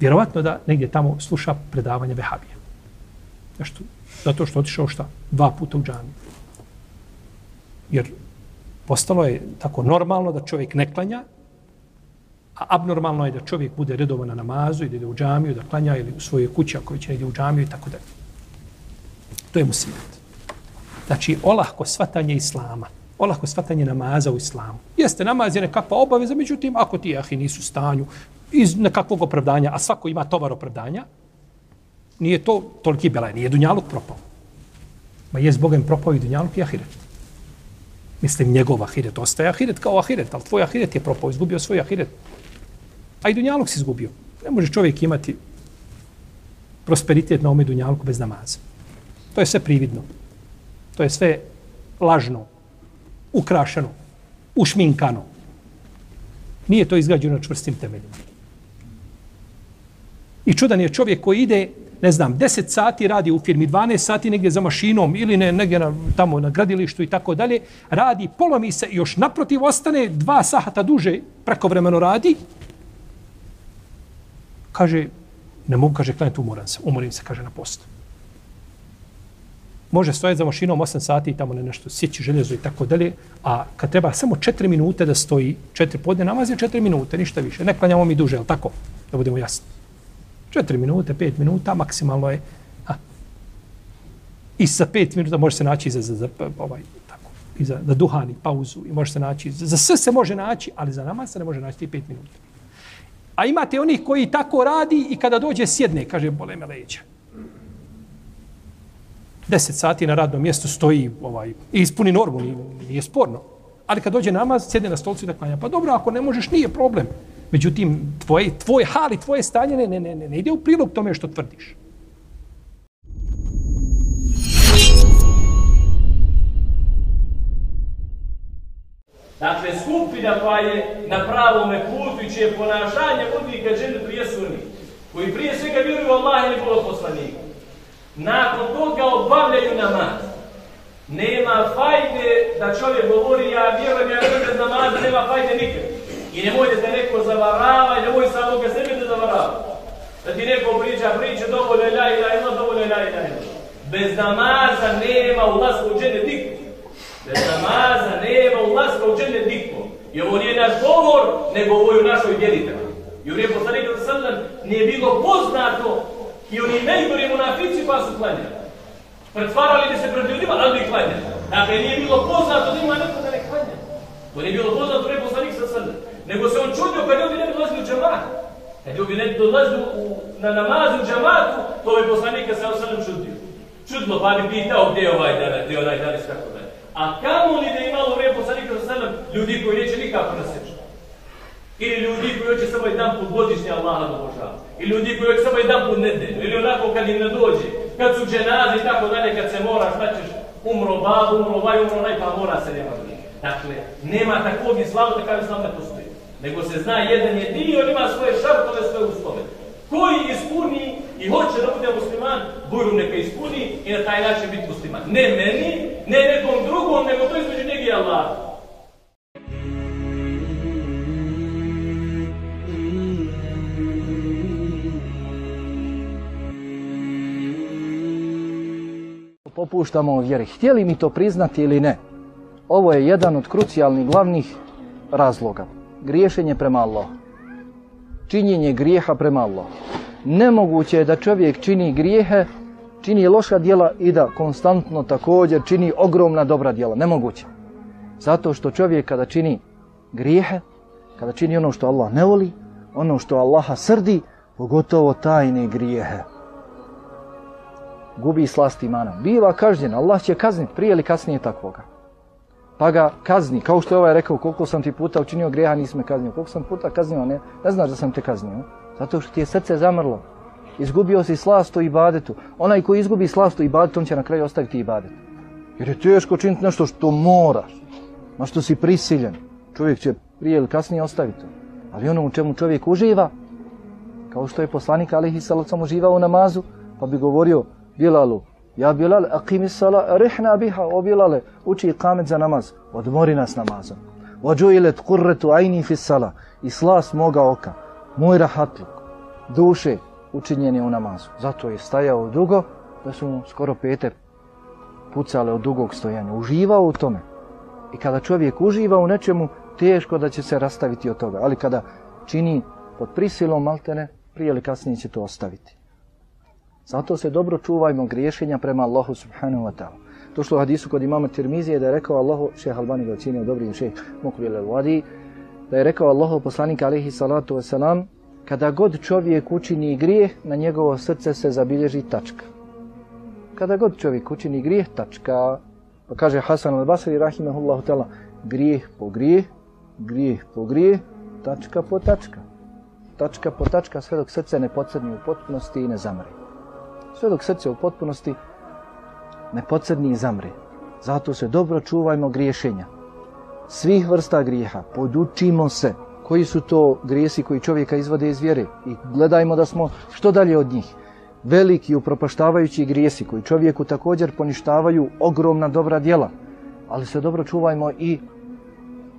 vjerovatno da negdje tamo sluša predavanje vehabije. Zašto? Zato što otišao šta? Dva puta u džamiju. Jer postalo je tako normalno da čovjek ne klanja, A abnormalno je da čovjek bude redovan na namazu i da ide u džamiju, da klanja ili u svojoj kući ako već ide u džamiju i tako dalje. To je musijet. Znači, olahko svatanje islama. Olahko svatanje namaza u islamu. Jeste, namaz je nekakva obaveza, međutim, ako ti jahi nisu u stanju iz nekakvog opravdanja, a svako ima tovar opravdanja, nije to toliki belaj, nije dunjaluk propao. Ma je zbogem propao i dunjaluk i ahiret. Mislim, njegov ahiret ostaje ahiret kao ahiret, ali tvoj ahiret je propao, izgubio svoj ahiret. A i dunjaluk si izgubio. Ne može čovjek imati prosperitet na ome dunjalku bez namaza. To je sve prividno. To je sve lažno, ukrašeno, ušminkano. Nije to izgrađeno na čvrstim temeljima. I čudan je čovjek koji ide, ne znam, 10 sati radi u firmi, 12 sati negdje za mašinom ili ne, negdje na, tamo na gradilištu i tako dalje, radi, polomi se i još naprotiv ostane dva sahata duže prekovremeno radi, kaže, ne mogu, kaže, klanjati, umoran se, umorim se, kaže, na postu može stojati za mašinom 8 sati i tamo ne nešto sjeći željezo i tako dalje, a kad treba samo 4 minute da stoji, 4 podne namaz je 4 minute, ništa više. Ne klanjamo mi duže, al tako? Da budemo jasni. Četiri minute, 5 minuta, maksimalno je. A. I sa 5 minuta može se naći za, za, za pa, ovaj, tako, i za, za duhani, pauzu, i može se naći, za, za sve se može naći, ali za namaz se ne može naći ti 5 minuta. A imate onih koji tako radi i kada dođe sjedne, kaže, bole me leđa. 10 sati na radnom mjestu stoji ovaj, i ispuni normu, nije, nije sporno. Ali kad dođe namaz, sjedne na stolcu i da klanja. Pa dobro, ako ne možeš, nije problem. Međutim, tvoj, tvoj hal i tvoje stanje ne, ne, ne, ne ide u prilog tome što tvrdiš. Dakle, skupina koja je na pravome putu i čije ponašanje vodi ka dženetu prije suni, koji prije svega vjeruju Allah i njegov poslanika nakon toga obavljaju namaz. Nema fajde da čovjek govori, ja vjerujem, ja vjerujem namaza, nema fajde nikad. I ne da se neko zavarava i nemoj samo ga sebe da zavarava. Da ti neko priča, priča, dovoljno je laj, laj, laj, dovoljno je laj, laj. Bez namaza nema ulaska u džene dikmo. Bez namaza nema ulaska u džene dikmo. I ovo nije naš govor, nego ovo je u našoj djelitama. I u rijeku poslanika za srdan nije bilo poznato I oni najgori munafici pa su klanjali. Pretvarali bi se pred ljudima, ali bi klanjali. Dakle, nije bilo poznato da ima neko da ne klanja. To nije bilo poznato da ne poslanik sa. Nego se on čudio kad ljudi ne bi dolazili u džamat. Kad ljudi ne bi dolazili u, na namazu u džamatu, to je poslanika sa srde čudio. Čudilo, pa bi pitao gdje je ovaj dan, gdje je onaj dan i tako da A kamo li da imalo vrijeme poslanika sa srde ljudi koji neće nikako na sežu? Ili ljudi koji hoće samo jedan put godišnje Allaha da obožava. Ili ljudi koji hoće samo jedan put nedelju. Ili onako kad im ne dođe. Kad su dženaze i tako dalje, kad se mora, šta ćeš, umro babu, umro vaj, umro onaj, pa mora se nema biti. Dakle, nema takvog islama takav islam ne postoji. Nego se zna jedan je dio, on ima svoje šartove, svoje uslove. Koji ispuni i hoće da bude musliman, bujru neka ispuni i na taj način biti musliman. Ne meni, ne nekom drugom, nego to između njegi i Allaha. popuštamo u vjeri. Htjeli mi to priznati ili ne, ovo je jedan od krucijalnih glavnih razloga. Griješenje prema Allahu. Činjenje grijeha prema Allahu. Nemoguće je da čovjek čini grijehe, čini loša djela i da konstantno također čini ogromna dobra djela. Nemoguće. Zato što čovjek kada čini grijehe, kada čini ono što Allah ne voli, ono što Allaha srdi, pogotovo tajne grijehe gubi slast imana. Biva kažnjen, Allah će kazniti prije ili kasnije takvoga. Pa ga kazni, kao što je ovaj rekao, koliko sam ti puta učinio greha, nisi me kaznio. Koliko sam puta kaznio, ne, ne znaš da sam te kaznio. Zato što ti je srce zamrlo. Izgubio si slast u ibadetu. Onaj koji izgubi slast u ibadetu, on će na kraju ostaviti ibadet. Jer je teško činiti nešto što moraš, na što si prisiljen. Čovjek će prije ili kasnije ostaviti. Ali ono u čemu čovjek uživa, kao što je poslanik Alihi Salacom uživao u namazu, pa bi govorio, Bilalu, ja Bilal, aqimi sala, rihna biha, o Bilale, uči kamet za namaz, odmori nas namazom. Ođuilet kurretu ajni fi sala, i slas moga oka, moj rahatluk, duše, učinjen je u namazu. Zato je stajao dugo, da su mu skoro pete pucale od dugog stojanja. Uživao u tome. I kada čovjek uživa u nečemu, teško da će se rastaviti od toga. Ali kada čini pod prisilom maltene, prije ili kasnije će to ostaviti. Zato se dobro čuvajmo griješenja prema Allahu subhanahu wa ta'ala. Došlo u hadisu kod imama Tirmizije da je rekao Allahu, šeh Albani ga ocjenio dobrim šeh Mokbil al-Wadi, da je rekao Allahu poslanik alihi salatu wasalam, kada god čovjek učini grijeh, na njegovo srce se zabilježi tačka. Kada god čovjek učini grijeh, tačka. Pa kaže Hasan al-Basri, rahimahullahu ta'ala, grijeh po grijeh, grijeh po grijeh, tačka po tačka. Tačka po tačka, sve dok srce ne pocrni u potpunosti i ne zamre. Sve dok srce u potpunosti ne pocrni i zamre. Zato se dobro čuvajmo griješenja. Svih vrsta grijeha, podučimo se koji su to grijesi koji čovjeka izvode iz vjere i gledajmo da smo što dalje od njih. Veliki upropaštavajući grijesi koji čovjeku također poništavaju ogromna dobra djela, ali se dobro čuvajmo i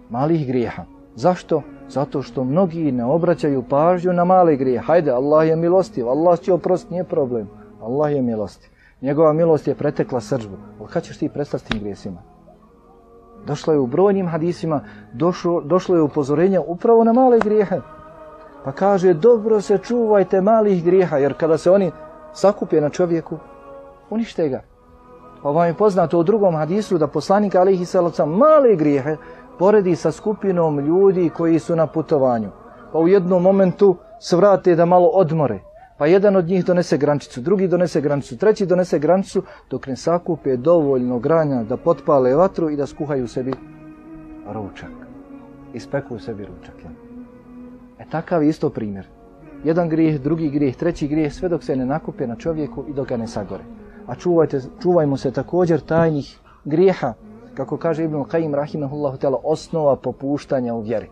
malih grijeha. Zašto? Zato što mnogi ne obraćaju pažnju na male grije. Hajde, Allah je milostiv, Allah će oprostiti, nije problem. Allah je milosti. Njegova milost je pretekla sržbu. Ali kad ćeš ti prestati s tim grijesima? Došlo je u brojnim hadisima, došlo, došlo je upozorenje upravo na male grijehe. Pa kaže, dobro se čuvajte malih grijeha, jer kada se oni sakupe na čovjeku, unište ga. Pa vam je poznato u drugom hadisu da poslanik alihi salaca male grijehe poredi sa skupinom ljudi koji su na putovanju. Pa u jednom momentu svrate da malo odmore. Pa jedan od njih donese grančicu, drugi donese grančicu, treći donese grančicu, dok ne sakupe dovoljno granja da potpale vatru i da skuhaju sebi ručak. Ispeku sebi ručak. Ja. E takav isto primjer. Jedan grijeh, drugi grijeh, treći grijeh, sve dok se ne nakupe na čovjeku i dok ga ne sagore. A čuvajte, čuvajmo se također tajnih grijeha, kako kaže Ibn Qayyim rahimahullahu ta'ala, osnova popuštanja u vjeri.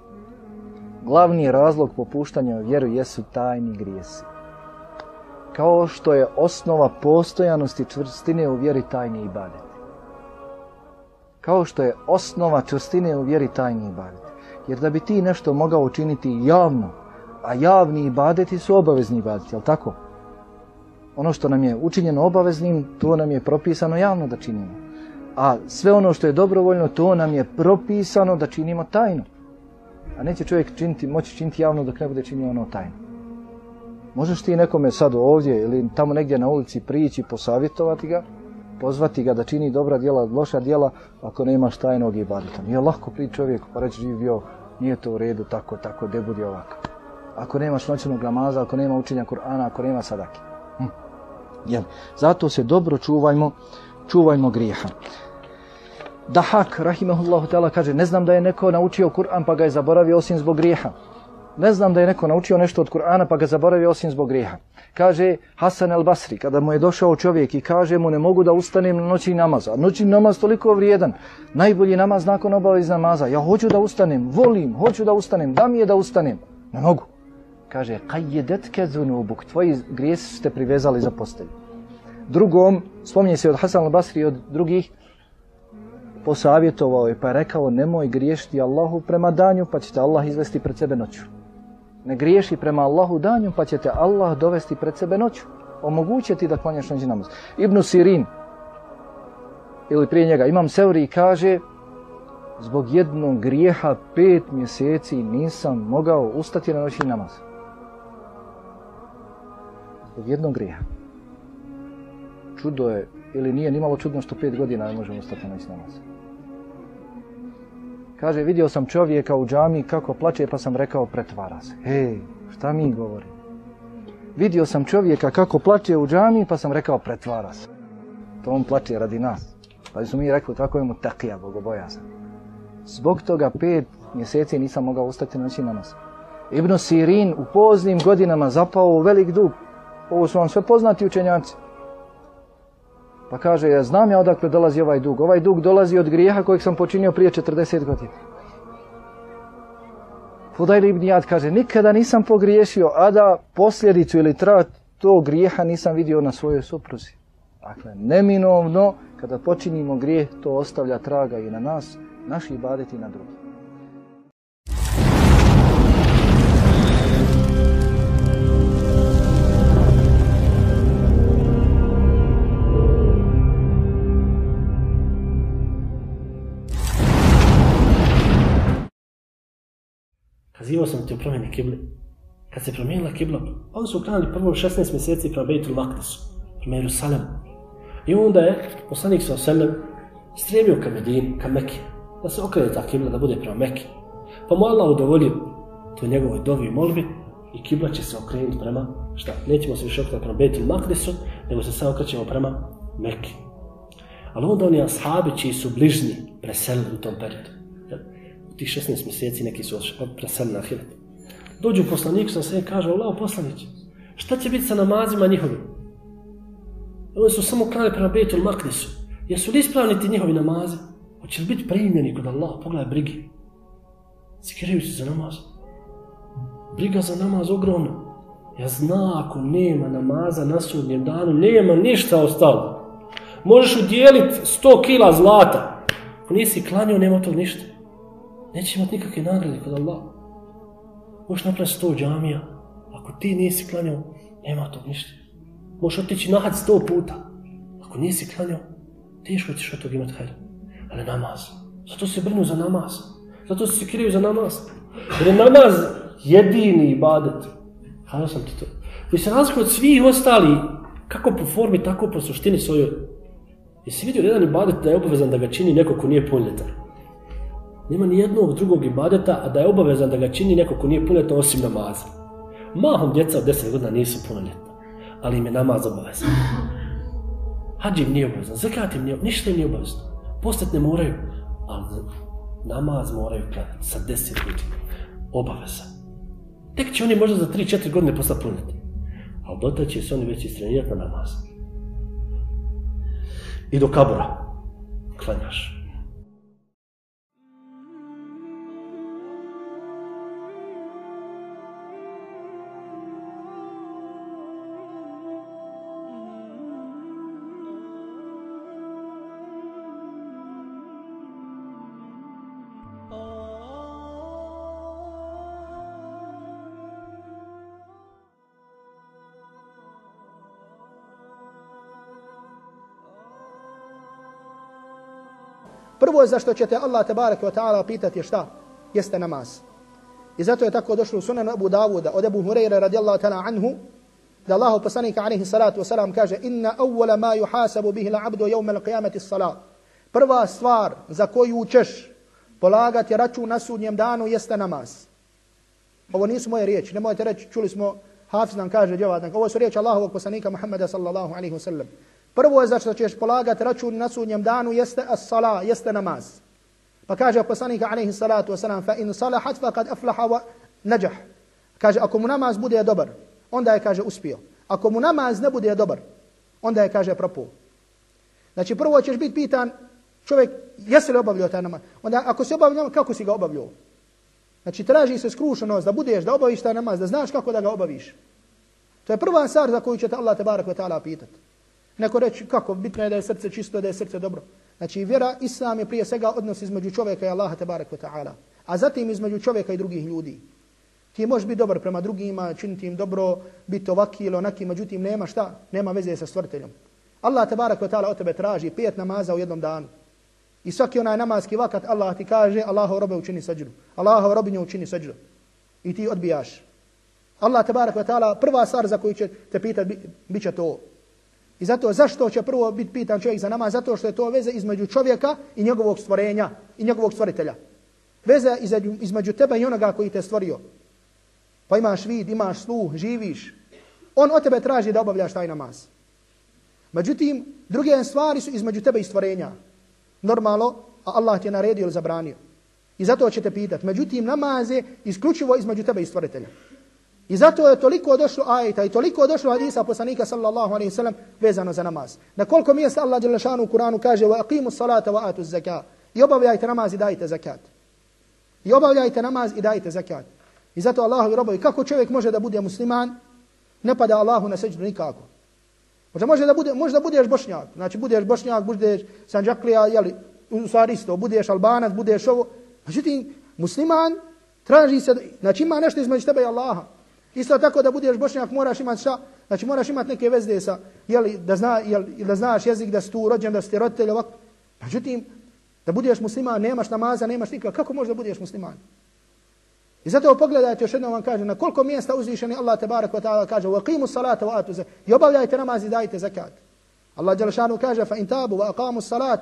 Glavni razlog popuštanja u vjeru jesu tajni grijesi. Kao što je osnova postojanosti čvrstine u vjeri tajni ibadet. Kao što je osnova čvrstine u vjeri tajni ibadet. Jer da bi ti nešto mogao učiniti javno, a javni ibadeti su obavezni ibadeti, jel tako? Ono što nam je učinjeno obaveznim, to nam je propisano javno da činimo. A sve ono što je dobrovoljno, to nam je propisano da činimo tajno. A neće čovjek činiti, moći činiti javno dok ne bude činio ono tajno. Možeš ti nekome sad ovdje ili tamo negdje na ulici prići, posavjetovati ga, pozvati ga da čini dobra djela, loša djela, ako nemaš tajnog ibadeta. Nije lako pri čovjeku pa reći živio, nije to u redu, tako, tako, de budi ovako. Ako nemaš noćnog namaza, ako nema učenja Kur'ana, ako nema sadake. Hm. Jel? Zato se dobro čuvajmo, čuvajmo grijeha. Dahak, rahimahullahu ta'ala, kaže, ne znam da je neko naučio Kur'an pa ga je zaboravio osim zbog grijeha. Ne znam da je neko naučio nešto od Kur'ana pa ga zaboravio osim zbog grijeha. Kaže Hasan el Basri, kada mu je došao čovjek i kaže mu ne mogu da ustanem na noći namaza. Noći namaz toliko vrijedan. Najbolji namaz nakon obavez namaza. Ja hoću da ustanem, volim, hoću da ustanem, da mi je da ustanem. Ne mogu. Kaže, kaj je detke zunubuk, tvoji grijesi ste privezali za postelju. Drugom, spominje se od Hasan el Basri i od drugih, posavjetovao je pa je rekao nemoj griješiti Allahu prema danju pa će te Allah izvesti pred sebe noću. Ne griješi prema Allahu danju pa ćete Allah dovesti pred sebe noću. Omogućiti da klanjaš noći namaz. Ibn Sirin ili prije njega Imam Seuri kaže zbog jednog grijeha pet mjeseci nisam mogao ustati na noći namaz. Zbog jednog grijeha. Čudo je, ili nije nimalo čudno što pet godina ne možemo ustati na noći namaz. Kaže, vidio sam čovjeka u džami kako plače, pa sam rekao, pretvara se. Hej, šta mi govori? Vidio sam čovjeka kako plače u džami, pa sam rekao, pretvara se. To on plače radi nas. Pa su mi rekli, tako je mu takija, bogobojazan. Zbog toga pet mjeseci nisam mogao ustati na noći. Ibn Sirin u poznim godinama zapao u velik dug. Ovo su vam sve poznati učenjaci. Pa kaže, ja znam ja odakle dolazi ovaj dug. Ovaj dug dolazi od grijeha kojeg sam počinio prije 40 godina. Fudajl ibn Jad kaže, nikada nisam pogriješio, a da posljedicu ili trag tog grijeha nisam vidio na svojoj supruzi. Dakle, neminovno, kada počinimo grijeh, to ostavlja traga i na nas, naši ibadeti na drugi. Kazivao sam ti o promjeni kibli. Kad se promijenila kibla, oni su uklanjali prvo 16 mjeseci prema Bejtul Maktisu, prema Jerusalemu. I onda je poslanik sa Oselem stremio ka Medin, ka Mekke, da se okrene ta kibla, da bude prema Mekke. Pa mu Allah udovolio to njegovoj dovi i molbi i kibla će se okrenuti prema, šta, nećemo se više okrenuti prema Bejtul Makdesu, nego se sad okrećemo prema Mekke. Ali onda oni ashabi čiji su bližni preselili u tom periodu. Tih 16 mjeseci neki su preseli na Hirat. Dođu poslaniku sa sve i kaže, Allah poslanić, šta će biti sa namazima njihovim? Oni su samo krali prema Betul Makdisu. Jesu li ispravni ti njihovi namazi? Hoće li biti primljeni kod Allah? Pogledaj brigi. Sikiraju se za namaz. Briga za namaz ogromna. Ja zna ako nema namaza na sudnjem danu, nema ništa ostalo. Možeš udjeliti 100 kila zlata. Ako nisi klanio, nema to ništa. Neće imati nikakve nagrade kod Allah. Možeš napraviti sto džamija. Ako ti nisi klanjao, nema to ništa. Možeš otići na had 100 puta. Ako nisi klanjao, teško ćeš od toga imati hajda. Ali namaz. Zato se brinu za namaz. Zato se kriju za namaz. Jer je namaz jedini ibadet. Hvala sam ti to. Koji se razlikuje od svih ostali, kako po formi, tako po suštini svojoj. Jesi vidio jedan ibadet da je obavezan da ga čini neko ko nije punljetan? Nema ni jednog drugog ibadeta, a da je obavezan da ga čini neko ko nije punjetan osim namaza. Mahom djeca od 10 godina nisu punoljetna, ali im je namaz obavezan. Hadži im nije obavezan, zakat im nije, ništa im nije obavezno. Postat ne moraju, ali namaz moraju klanjati sa 10 godina. Obaveza. Tek će oni možda za 3-4 godine postati punoljetni. Ali dotad će se oni već istrenirati na namaz i do kabura klanjaš. Prvo je zašto ćete Allah tebareke ve taala pitati šta? Jeste namaz. I zato je tako došlo u sunan Abu Davuda od Abu Hurajra radijallahu ta'ala anhu da Allah poslanik alejhi salatu vesselam kaže inna awwala ma yuhasabu bihi al-'abdu yawm al-qiyamati as-salat. Prva stvar za koju ćeš polagati račun na sudnjem danu jeste namaz. Ovo nisu moje riječi, nemojte reći, čuli smo, Hafiz nam kaže, djevatnik, ovo su riječi Allahovog poslanika Muhammeda sallallahu alaihi wa sallam. Prvo je znači, zašto ćeš polagati račun na sudnjem danu jeste as-sala, jeste namaz. Pa kaže poslanik alejhi salatu wasalam, fa in salahat faqad aflaha wa najah. Kaže ako mu namaz bude dobar, onda je kaže uspio. Ako mu namaz ne bude dobar, onda je kaže propao. Znači prvo ćeš biti pitan čovjek jesi li obavljao taj namaz. Onda ako si obavljao, kako si ga obavljao? Znači traži se skrušenost da budeš, da obaviš taj namaz, da znaš kako da ga obaviš. To je prva stvar za koju će te Allah tebarak ve taala pitati. Neko reći kako, bitno je da je srce čisto, da je srce dobro. Znači vjera, islam je prije svega odnos između čovjeka i Allaha tabaraka ta'ala. A zatim između čovjeka i drugih ljudi. Ti možeš biti dobar prema drugima, činiti im dobro, biti ovaki ili onaki, međutim nema šta, nema veze sa stvrteljom. Allah tabaraka ta'ala od tebe traži pet namaza u jednom danu. I svaki onaj namazki vakat Allah ti kaže Allahu robe učini sađu. Allahu robinju učini sađu. I ti odbijaš. Allah tabaraka ta'ala prva stvar za koju će te pitati bit će to. I zato zašto će prvo biti pitan čovjek za namaz? Zato što je to veza između čovjeka i njegovog stvorenja i njegovog stvoritelja. Veza između, između tebe i onoga koji te stvorio. Pa imaš vid, imaš sluh, živiš. On od tebe traži da obavljaš taj namaz. Međutim, druge stvari su između tebe i stvorenja. Normalno, a Allah ti je naredio ili zabranio. I zato će te pitati. Međutim, namaz je isključivo između tebe i stvoritelja. I zato je toliko došlo ajeta i toliko došlo hadisa poslanika sallallahu alaihi sallam vezano za namaz. Na koliko mjesta Allah Đelešanu u Kur'anu kaže wa aqimu salata wa atu zaka. I obavljajte namaz i dajte zakat. I obavljajte namaz i dajte zakat. I zato Allahu robovi, kako čovjek može da bude musliman, ne pada Allahu na seđu nikako. Možda može da bude, možda budeš bošnjak. Znači budeš bošnjak, budeš sanđaklija, jeli, u stvari isto, budeš albanac, budeš ovo. Međutim, musliman traži se, znači ima nešto između tebe i Allaha. Isto tako da budeš bošnjak moraš imati šta? Znači moraš imati neke vezde sa, jeli, da, zna, jel, da znaš jezik, da si tu rođen, da si ti roditelj, ovako. Međutim, da budeš musliman, nemaš namaza, nemaš nikak, kako možeš da budeš musliman? I zato pogledajte, još jednom vam kaže, na koliko mjesta uzvišeni Allah te barak wa ta'ala kaže, وَقِيمُ الصَّلَاةَ وَآتُ زَكَاتَ I obavljajte namaz i dajte zakat. Allah Đelešanu kaže, فَإِنْ تَابُوا وَأَقَامُوا الصَّلَاةَ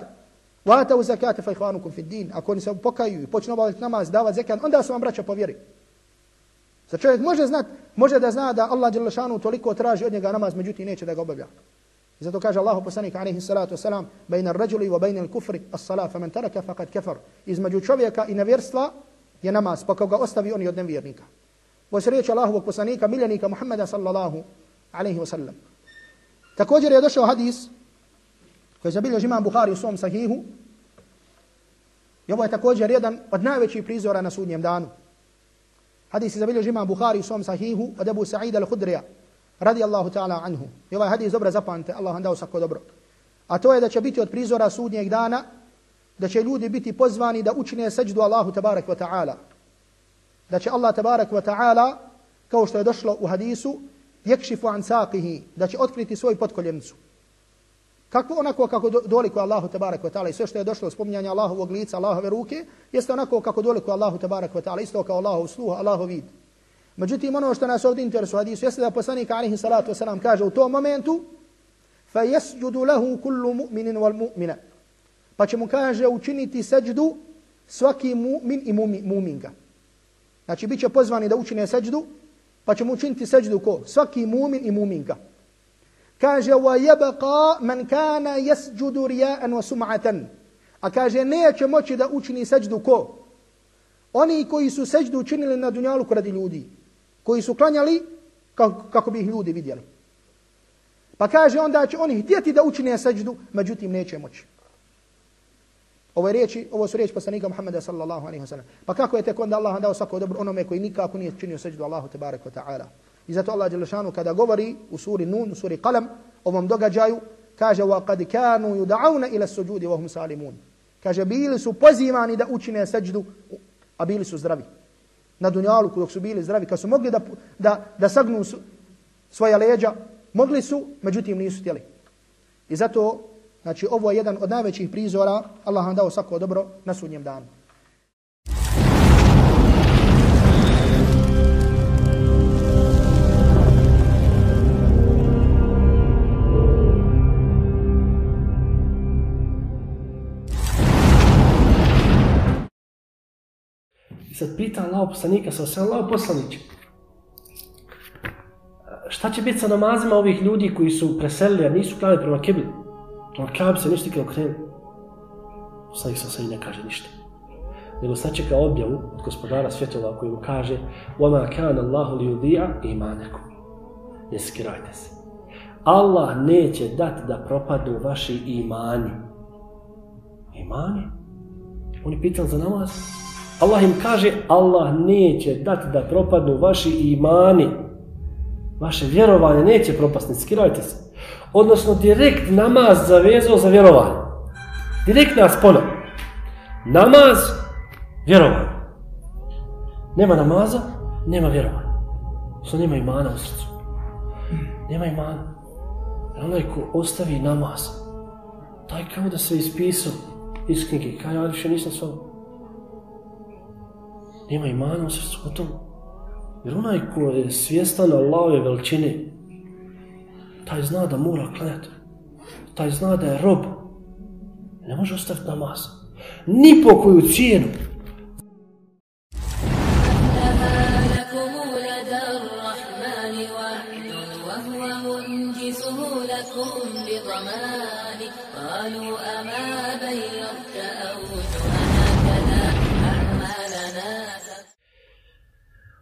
Vata u zakate fa ihvanukum fi din. Ako oni se pokaju i počnu obavljati namaz, davati zekat, onda su vam braća po vjeri. Za čovjek može znat, može da zna da Allah Đelešanu toliko traži od njega namaz, međutim neće da ga obavlja. I zato kaže Allahu poslanik alejhi salatu vesselam: "Bejna ar-rajuli wa bejna al-kufri as-salat, faman taraka faqad kafar." Između čovjeka i nevjerstva je namaz, pa koga ostavi oni od nevjernika. Ovo se riječ Allahovog poslanika, miljenika Muhammeda sallallahu alejhi ve sellem. Također je došao hadis koji zabilježi imam Buhari u svom sahihu. I ovo je također jedan od najvećih prizora na sudnjem danu. Hadis je zabilježi imam Bukhari u svom sahihu od Abu Sa'ida al-Hudrija radijallahu ta'ala anhu. I ovaj hadis dobro zapamte, Allah vam dao sako dobro. A to je da će biti od prizora sudnjeg dana, da će ljudi biti pozvani da učine seđdu Allahu tabarak wa ta'ala. Da će Allah tabarak wa ta'ala, kao što je došlo u hadisu, jekšifu an saqihi, da će otkriti svoju potkoljenicu. Kako onako kako doliko Allahu tebarek ve ta'ala i sve što je došlo spominjanje Allahovog lica, Allahove ruke, jeste onako kako doliko Allahu tebarek ve ta'ala, isto kao Allahov sluh, Allahov vid. Međutim, ono što nas ovdje interesuje hadisu, jeste da poslanik alejhi salatu wasalam kaže u tom momentu, fa jesđudu lahu kullu mu'minin wal mu'mina. Pa će mu kaže učiniti seđdu svaki mu'min i mu'minga. Znači, bit će pozvani da učine seđdu, pa će mu učiniti seđdu ko? Svaki mu'min i mu'minga. Kaže, wa yabqa man kana yasjudu riya'an wa sum'atan. A kaže, neće moći da učini seđdu ko? Oni koji su seđdu učinili na dunjalu radi ljudi koji su klanjali kako, kako bi ih ljudi vidjeli. Pa kaže onda će oni htjeti da učine seđdu, međutim neće moći. Ovo, reči, riječi, ovo su riječi poslanika Muhammeda sallallahu alaihi wa sallam. Pa kako je tek onda Allah dao svako dobro onome koji nikako nije činio seđdu Allahu tebarek wa ta'ala. I zato Allah Đelešanu kada govori u suri Nun, u suri Qalam, ovom događaju, kaže وَقَدْ كَانُوا يُدَعَوْنَ إِلَى السُّجُودِ وَهُمْ سَالِمُونَ Kaže, bili su pozivani da učine seđdu, a bili su zdravi na dunjalu dok su bili zdravi, kad su mogli da, da, da sagnu svoja leđa, mogli su, međutim nisu htjeli. I zato, znači, ovo je jedan od najvećih prizora, Allah vam dao svako dobro na sudnjem danu. sad pita Allah poslanika, sa se Allah poslaniće. Šta će biti sa namazima ovih ljudi koji su preselili, a nisu klanili prema kibli? Prema kab se ništa nikada okrenuli. Poslanik sa se i ne kaže ništa. Nego sad čeka objavu od gospodara svjetova koji mu kaže وَمَا كَانَ اللَّهُ لِيُدِيعَ إِمَانَكُمْ Ne skirajte se. Allah neće dati da propadnu vaši imani. Imani? On je pitan za namaz. Allah im kaže, Allah neće dati da propadnu vaši imani, vaše vjerovanje neće propasti, skirajte se. Odnosno, direkt namaz zavezao za vjerovanje. Direkt nas ponov. Namaz, vjerovanje. Nema namaza, nema vjerovanja. Što nema imana u srcu. Nema imana. Onaj ko ostavi namaz, taj kao da se ispisao iz knjige, kaj ja više nisam s ovom nema imana u srcu o tom. Jer onaj ko je svjestan Allahove veličine, taj zna da mora klanjati. Taj zna da je rob. Ne može ostaviti namaz. Ni po koju cijenu.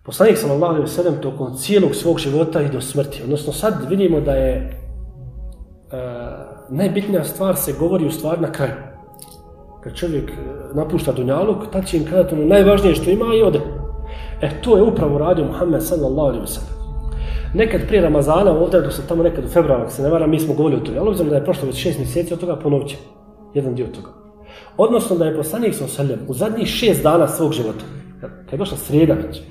Poslanik sallallahu alejhi ve sellem tokom cijelog svog života i do smrti. Odnosno sad vidimo da je e, najbitnija stvar se govori u stvar na kraju. Kad čovjek e, napušta dunjaluk, tad će im kazati ono najvažnije što ima i ode. E, to je upravo radio Muhammed sallallahu alejhi ve sellem. Nekad prije Ramazana, ovdje dok sam tamo nekad u februaru, se ne varam, mi smo govorili o tome, ali obzirom da je prošlo već šest mjeseci, od toga ponovit jedan dio toga. Odnosno da je poslanik sallallahu alejhi ve sellem u zadnjih šest dana svog života, kad je došla sreda već,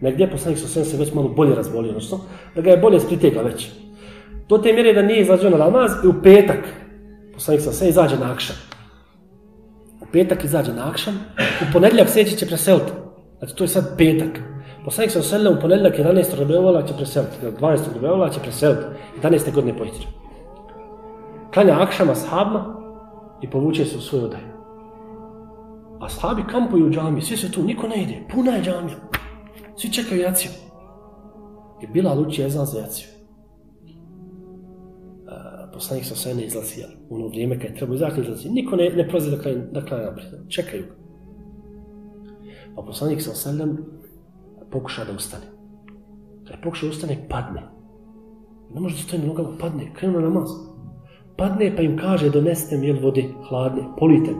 negdje poslanik sa se već malo bolje razbolio, odnosno da ga je bolje spritegla već. Do te mjere da nije izlazio na namaz i u petak poslanik sa sve izađe na akšan. U petak izađe na akšan, u ponedljak seći će preseliti. Znači to je sad petak. Poslanik sa sve u ponedljak 11. Rabeovala će preseliti, 12. Rabeovala će preseliti, 11. godine pojitira. Klanja akšama s habma i povuče se u svoj odaj. A sahabi kampuju u džami, svi su tu, niko ne ide, puna je džamija. Svi čekaju jaciju. I bila luči ezan za jaciju. E, poslanik sa sve ne izlazi, jel? U ono vrijeme kad je treba izaći izlazi. Niko ne, ne prolazi da kraja, da kraja naprijed. Čekaju ga. A poslanik sa sve pokuša da ustane. Kad pokuša da ustane, padne. Ne može da stoji na nogama, padne, krenu na namaz. Padne pa im kaže, donesite mi jel vode hladne, polite.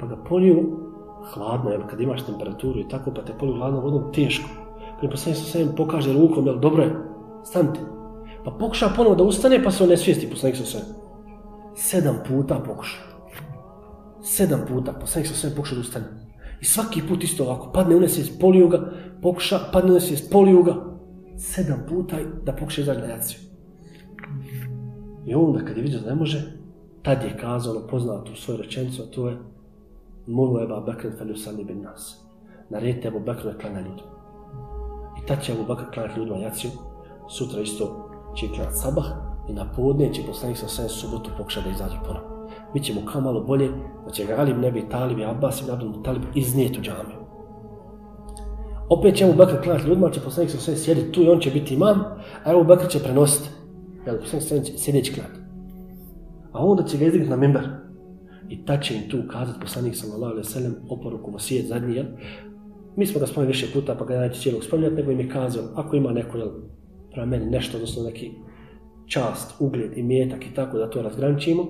Pa ga poliju, hladno, jel, kad imaš temperaturu i tako, pa te poli hladnom vodom, teško. Kada poslanik sa sve pokaže rukom, jel, dobro je, stanite. Pa pokuša ponovo da ustane, pa se on ne svijesti, poslanik sa sve. Sedam puta pokuša. Sedam puta, poslanik sa sve pokuša da ustane. I svaki put isto ovako, padne u nesvijest, poliju ga, pokuša, padne u nesvijest, poliju ga. Sedam puta da pokuša izaći na jaciju. I onda kad je vidio da ne može, tad je kazao ono poznato u svojoj rečenicu, a to je Mulu Eba Bekret Felju Sali bin Nas. Naredite Ebu Bekru da klanja ljudima. I tad će Ebu Bekr klanjati ljudima jaciju, sutra isto će klanjati sabah i na podne će poslanik sa sve subotu pokušati da izađe ponovno bit će mu kao malo bolje, da će ga Alim Nebi Talib i Abbas i Abdul Talib iznijeti u džamiju. Opet će Ebu Bekr klanjati ljudima, će poslanik sa sve sjediti tu i on će biti imam, a Ebu Bekr će prenositi. Jel, poslanik sa sve sjedeći klanjati. A onda će ga izdignuti na mimber. I ta će im tu ukazati poslanik sallallahu alaihi sallam oporuku vasijet zadnji, jel? Mi smo ga spomenuli više puta, pa ga neće cijelog spominjati, nego im je kazao, ako ima neko, jel, prema meni nešto, odnosno neki čast, ugled i mjetak i tako da to razgraničimo,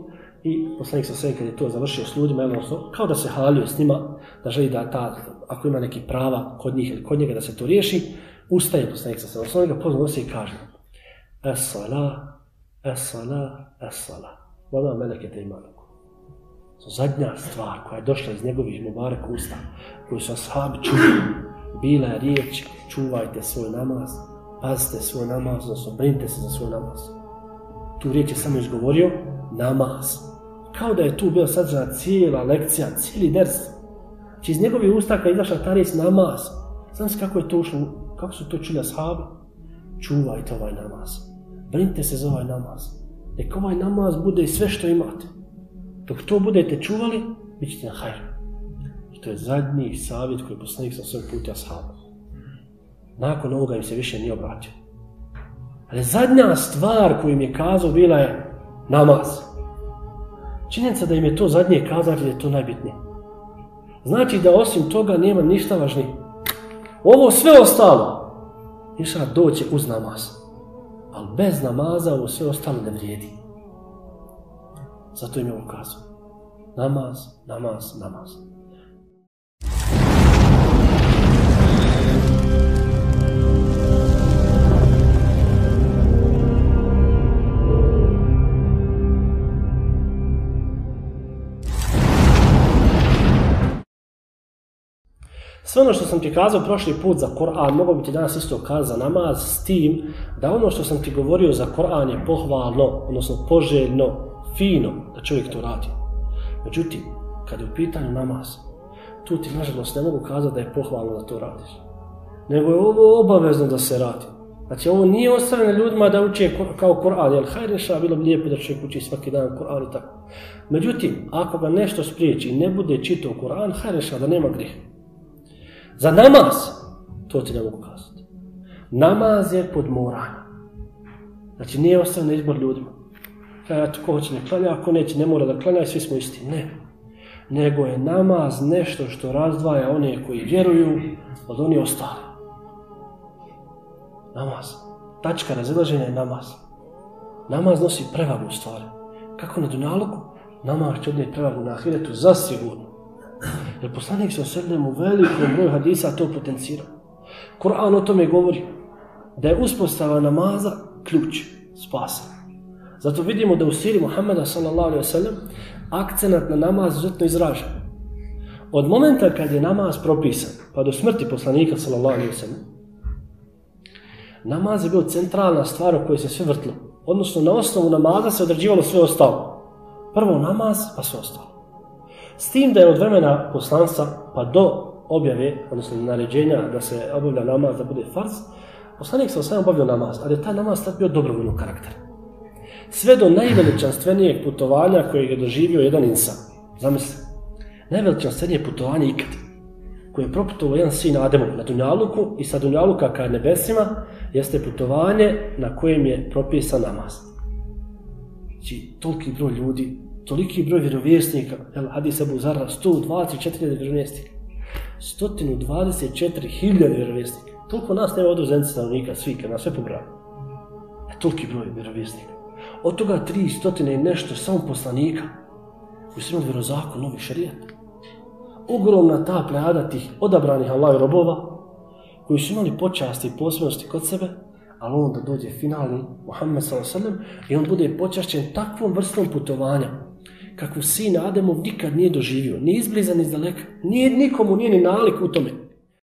I poslanik sa sve kad je to završio s ljudima, odnosno, kao da se halio s njima, da želi da ta, ako ima neki prava kod njih ili kod njega da se to riješi, ustaje poslanik sa sve. Odnosno, ga pozno nosi i kaže Es-sala, es-sala, es-sala. Vama meleke te ima Zadnja stvar koja je došla iz njegovih mubarek usta, koju su ashabi čuli, bila je riječ, čuvajte svoj namaz, pazite svoj namaz, odnosno, brinite se za svoj namaz. Tu riječ je samo izgovorio, namaz. Kao da je tu bio sadržana cijela lekcija, cijeli ders. Či iz njegovih usta kada izašla ta riječ namaz, znam se kako je to ušlo, kako su to čuli ashabi? Čuvajte ovaj namaz. Brinite se za ovaj namaz. Nek ovaj namaz bude i sve što imate. Dok to budete čuvali, bit ćete na hajru. I to je zadnji savjet koji je poslanik sa svoj puta ashabu. Nakon ovoga im se više nije obratio. Ali zadnja stvar koju im je kazao bila je namaz. Činjenica da im je to zadnje kazao da je to najbitnije. Znači da osim toga nema ništa važnije. Ovo sve ostalo, iša doće uz namaz. Ali bez namaza ovo sve ostalo ne vrijedi. Zato im je ovo kazao. Namaz, namaz, namaz. Sve ono što sam ti kazao prošli put za Kur'an, mogu bi ti danas isto kazati za namaz s tim da ono što sam ti govorio za Kur'an je pohvalno, odnosno poželjno, fino da čovjek to radi. Međutim, kad je u pitanju namaz, tu ti nažalost ne mogu kazati da je pohvalno da to radiš. Nego je ovo obavezno da se radi. Znači ovo nije ostavljeno ljudima da uče kao Kur'an, jer hajreša bilo bi lijepo da čovjek uči svaki dan Kur'an i tako. Međutim, ako ga nešto spriječi i ne bude čitao Kur'an, hajreša da nema grih. Za namaz, to ti ne mogu kazati. Namaz je podmoranje. Znači nije ostavljeno izbor ljudima. Kada ja ko hoće ne klanja, ako neće ne mora da klanja, svi smo isti. Ne. Nego je namaz nešto što razdvaja one koji vjeruju od oni ostali. Namaz. Tačka razilaženja je namaz. Namaz nosi prevagu stvari. Kako na dunjaluku? Namaz će odnijeti prevagu na ahiretu zasigurno. Jer poslanik sa srednjem u velikom broju hadisa to potencirao. Kur'an o tome govori da je uspostava namaza ključ spasa. Zato vidimo da u siri Muhammeda sallallahu alaihi wasallam akcenat na namaz izuzetno izražen. Od momenta kad je namaz propisan, pa do smrti poslanika sallallahu alaihi wasallam, namaz je bio centralna stvar o kojoj se sve vrtlo. Odnosno na osnovu namaza se određivalo sve ostalo. Prvo namaz, pa sve ostalo. S tim da je od vremena poslanstva pa do objave, odnosno naređenja da se obavlja namaz da bude farz, poslanik sam sam obavio namaz, ali je taj namaz tad bio dobrovoljnog karaktera. Sve do najveličanstvenijeg putovanja kojeg je doživio jedan insan. Zamisli. Najveličanstvenije putovanje ikad. Koje je proputovao jedan sin Ademov na Dunjaluku i sa Dunjaluka ka nebesima jeste putovanje na kojem je propisan namaz. Znači, toliki broj ljudi, toliki broj vjerovjesnika, jel, hadis Abu Zara, 124.000 vjerovjesnika. 124.000 vjerovjesnika. Toliko nas nema od zemlji stanovnika, svi, kad nas sve pobrali. E, toliki broj vjerovjesnika. Od toga tri stotine i nešto samo poslanika koji su imali vjerozakon, novi šarijat. Ogromna ta plejada tih odabranih Allah robova koji su imali počasti i posebnosti kod sebe, ali onda dođe finalni Muhammed s.a.v. i on bude počašćen takvom vrstom putovanja kakvu sin Ademov nikad nije doživio, ni izbliza, ni izdaleka. Nije, nikomu nije ni nalik u tome.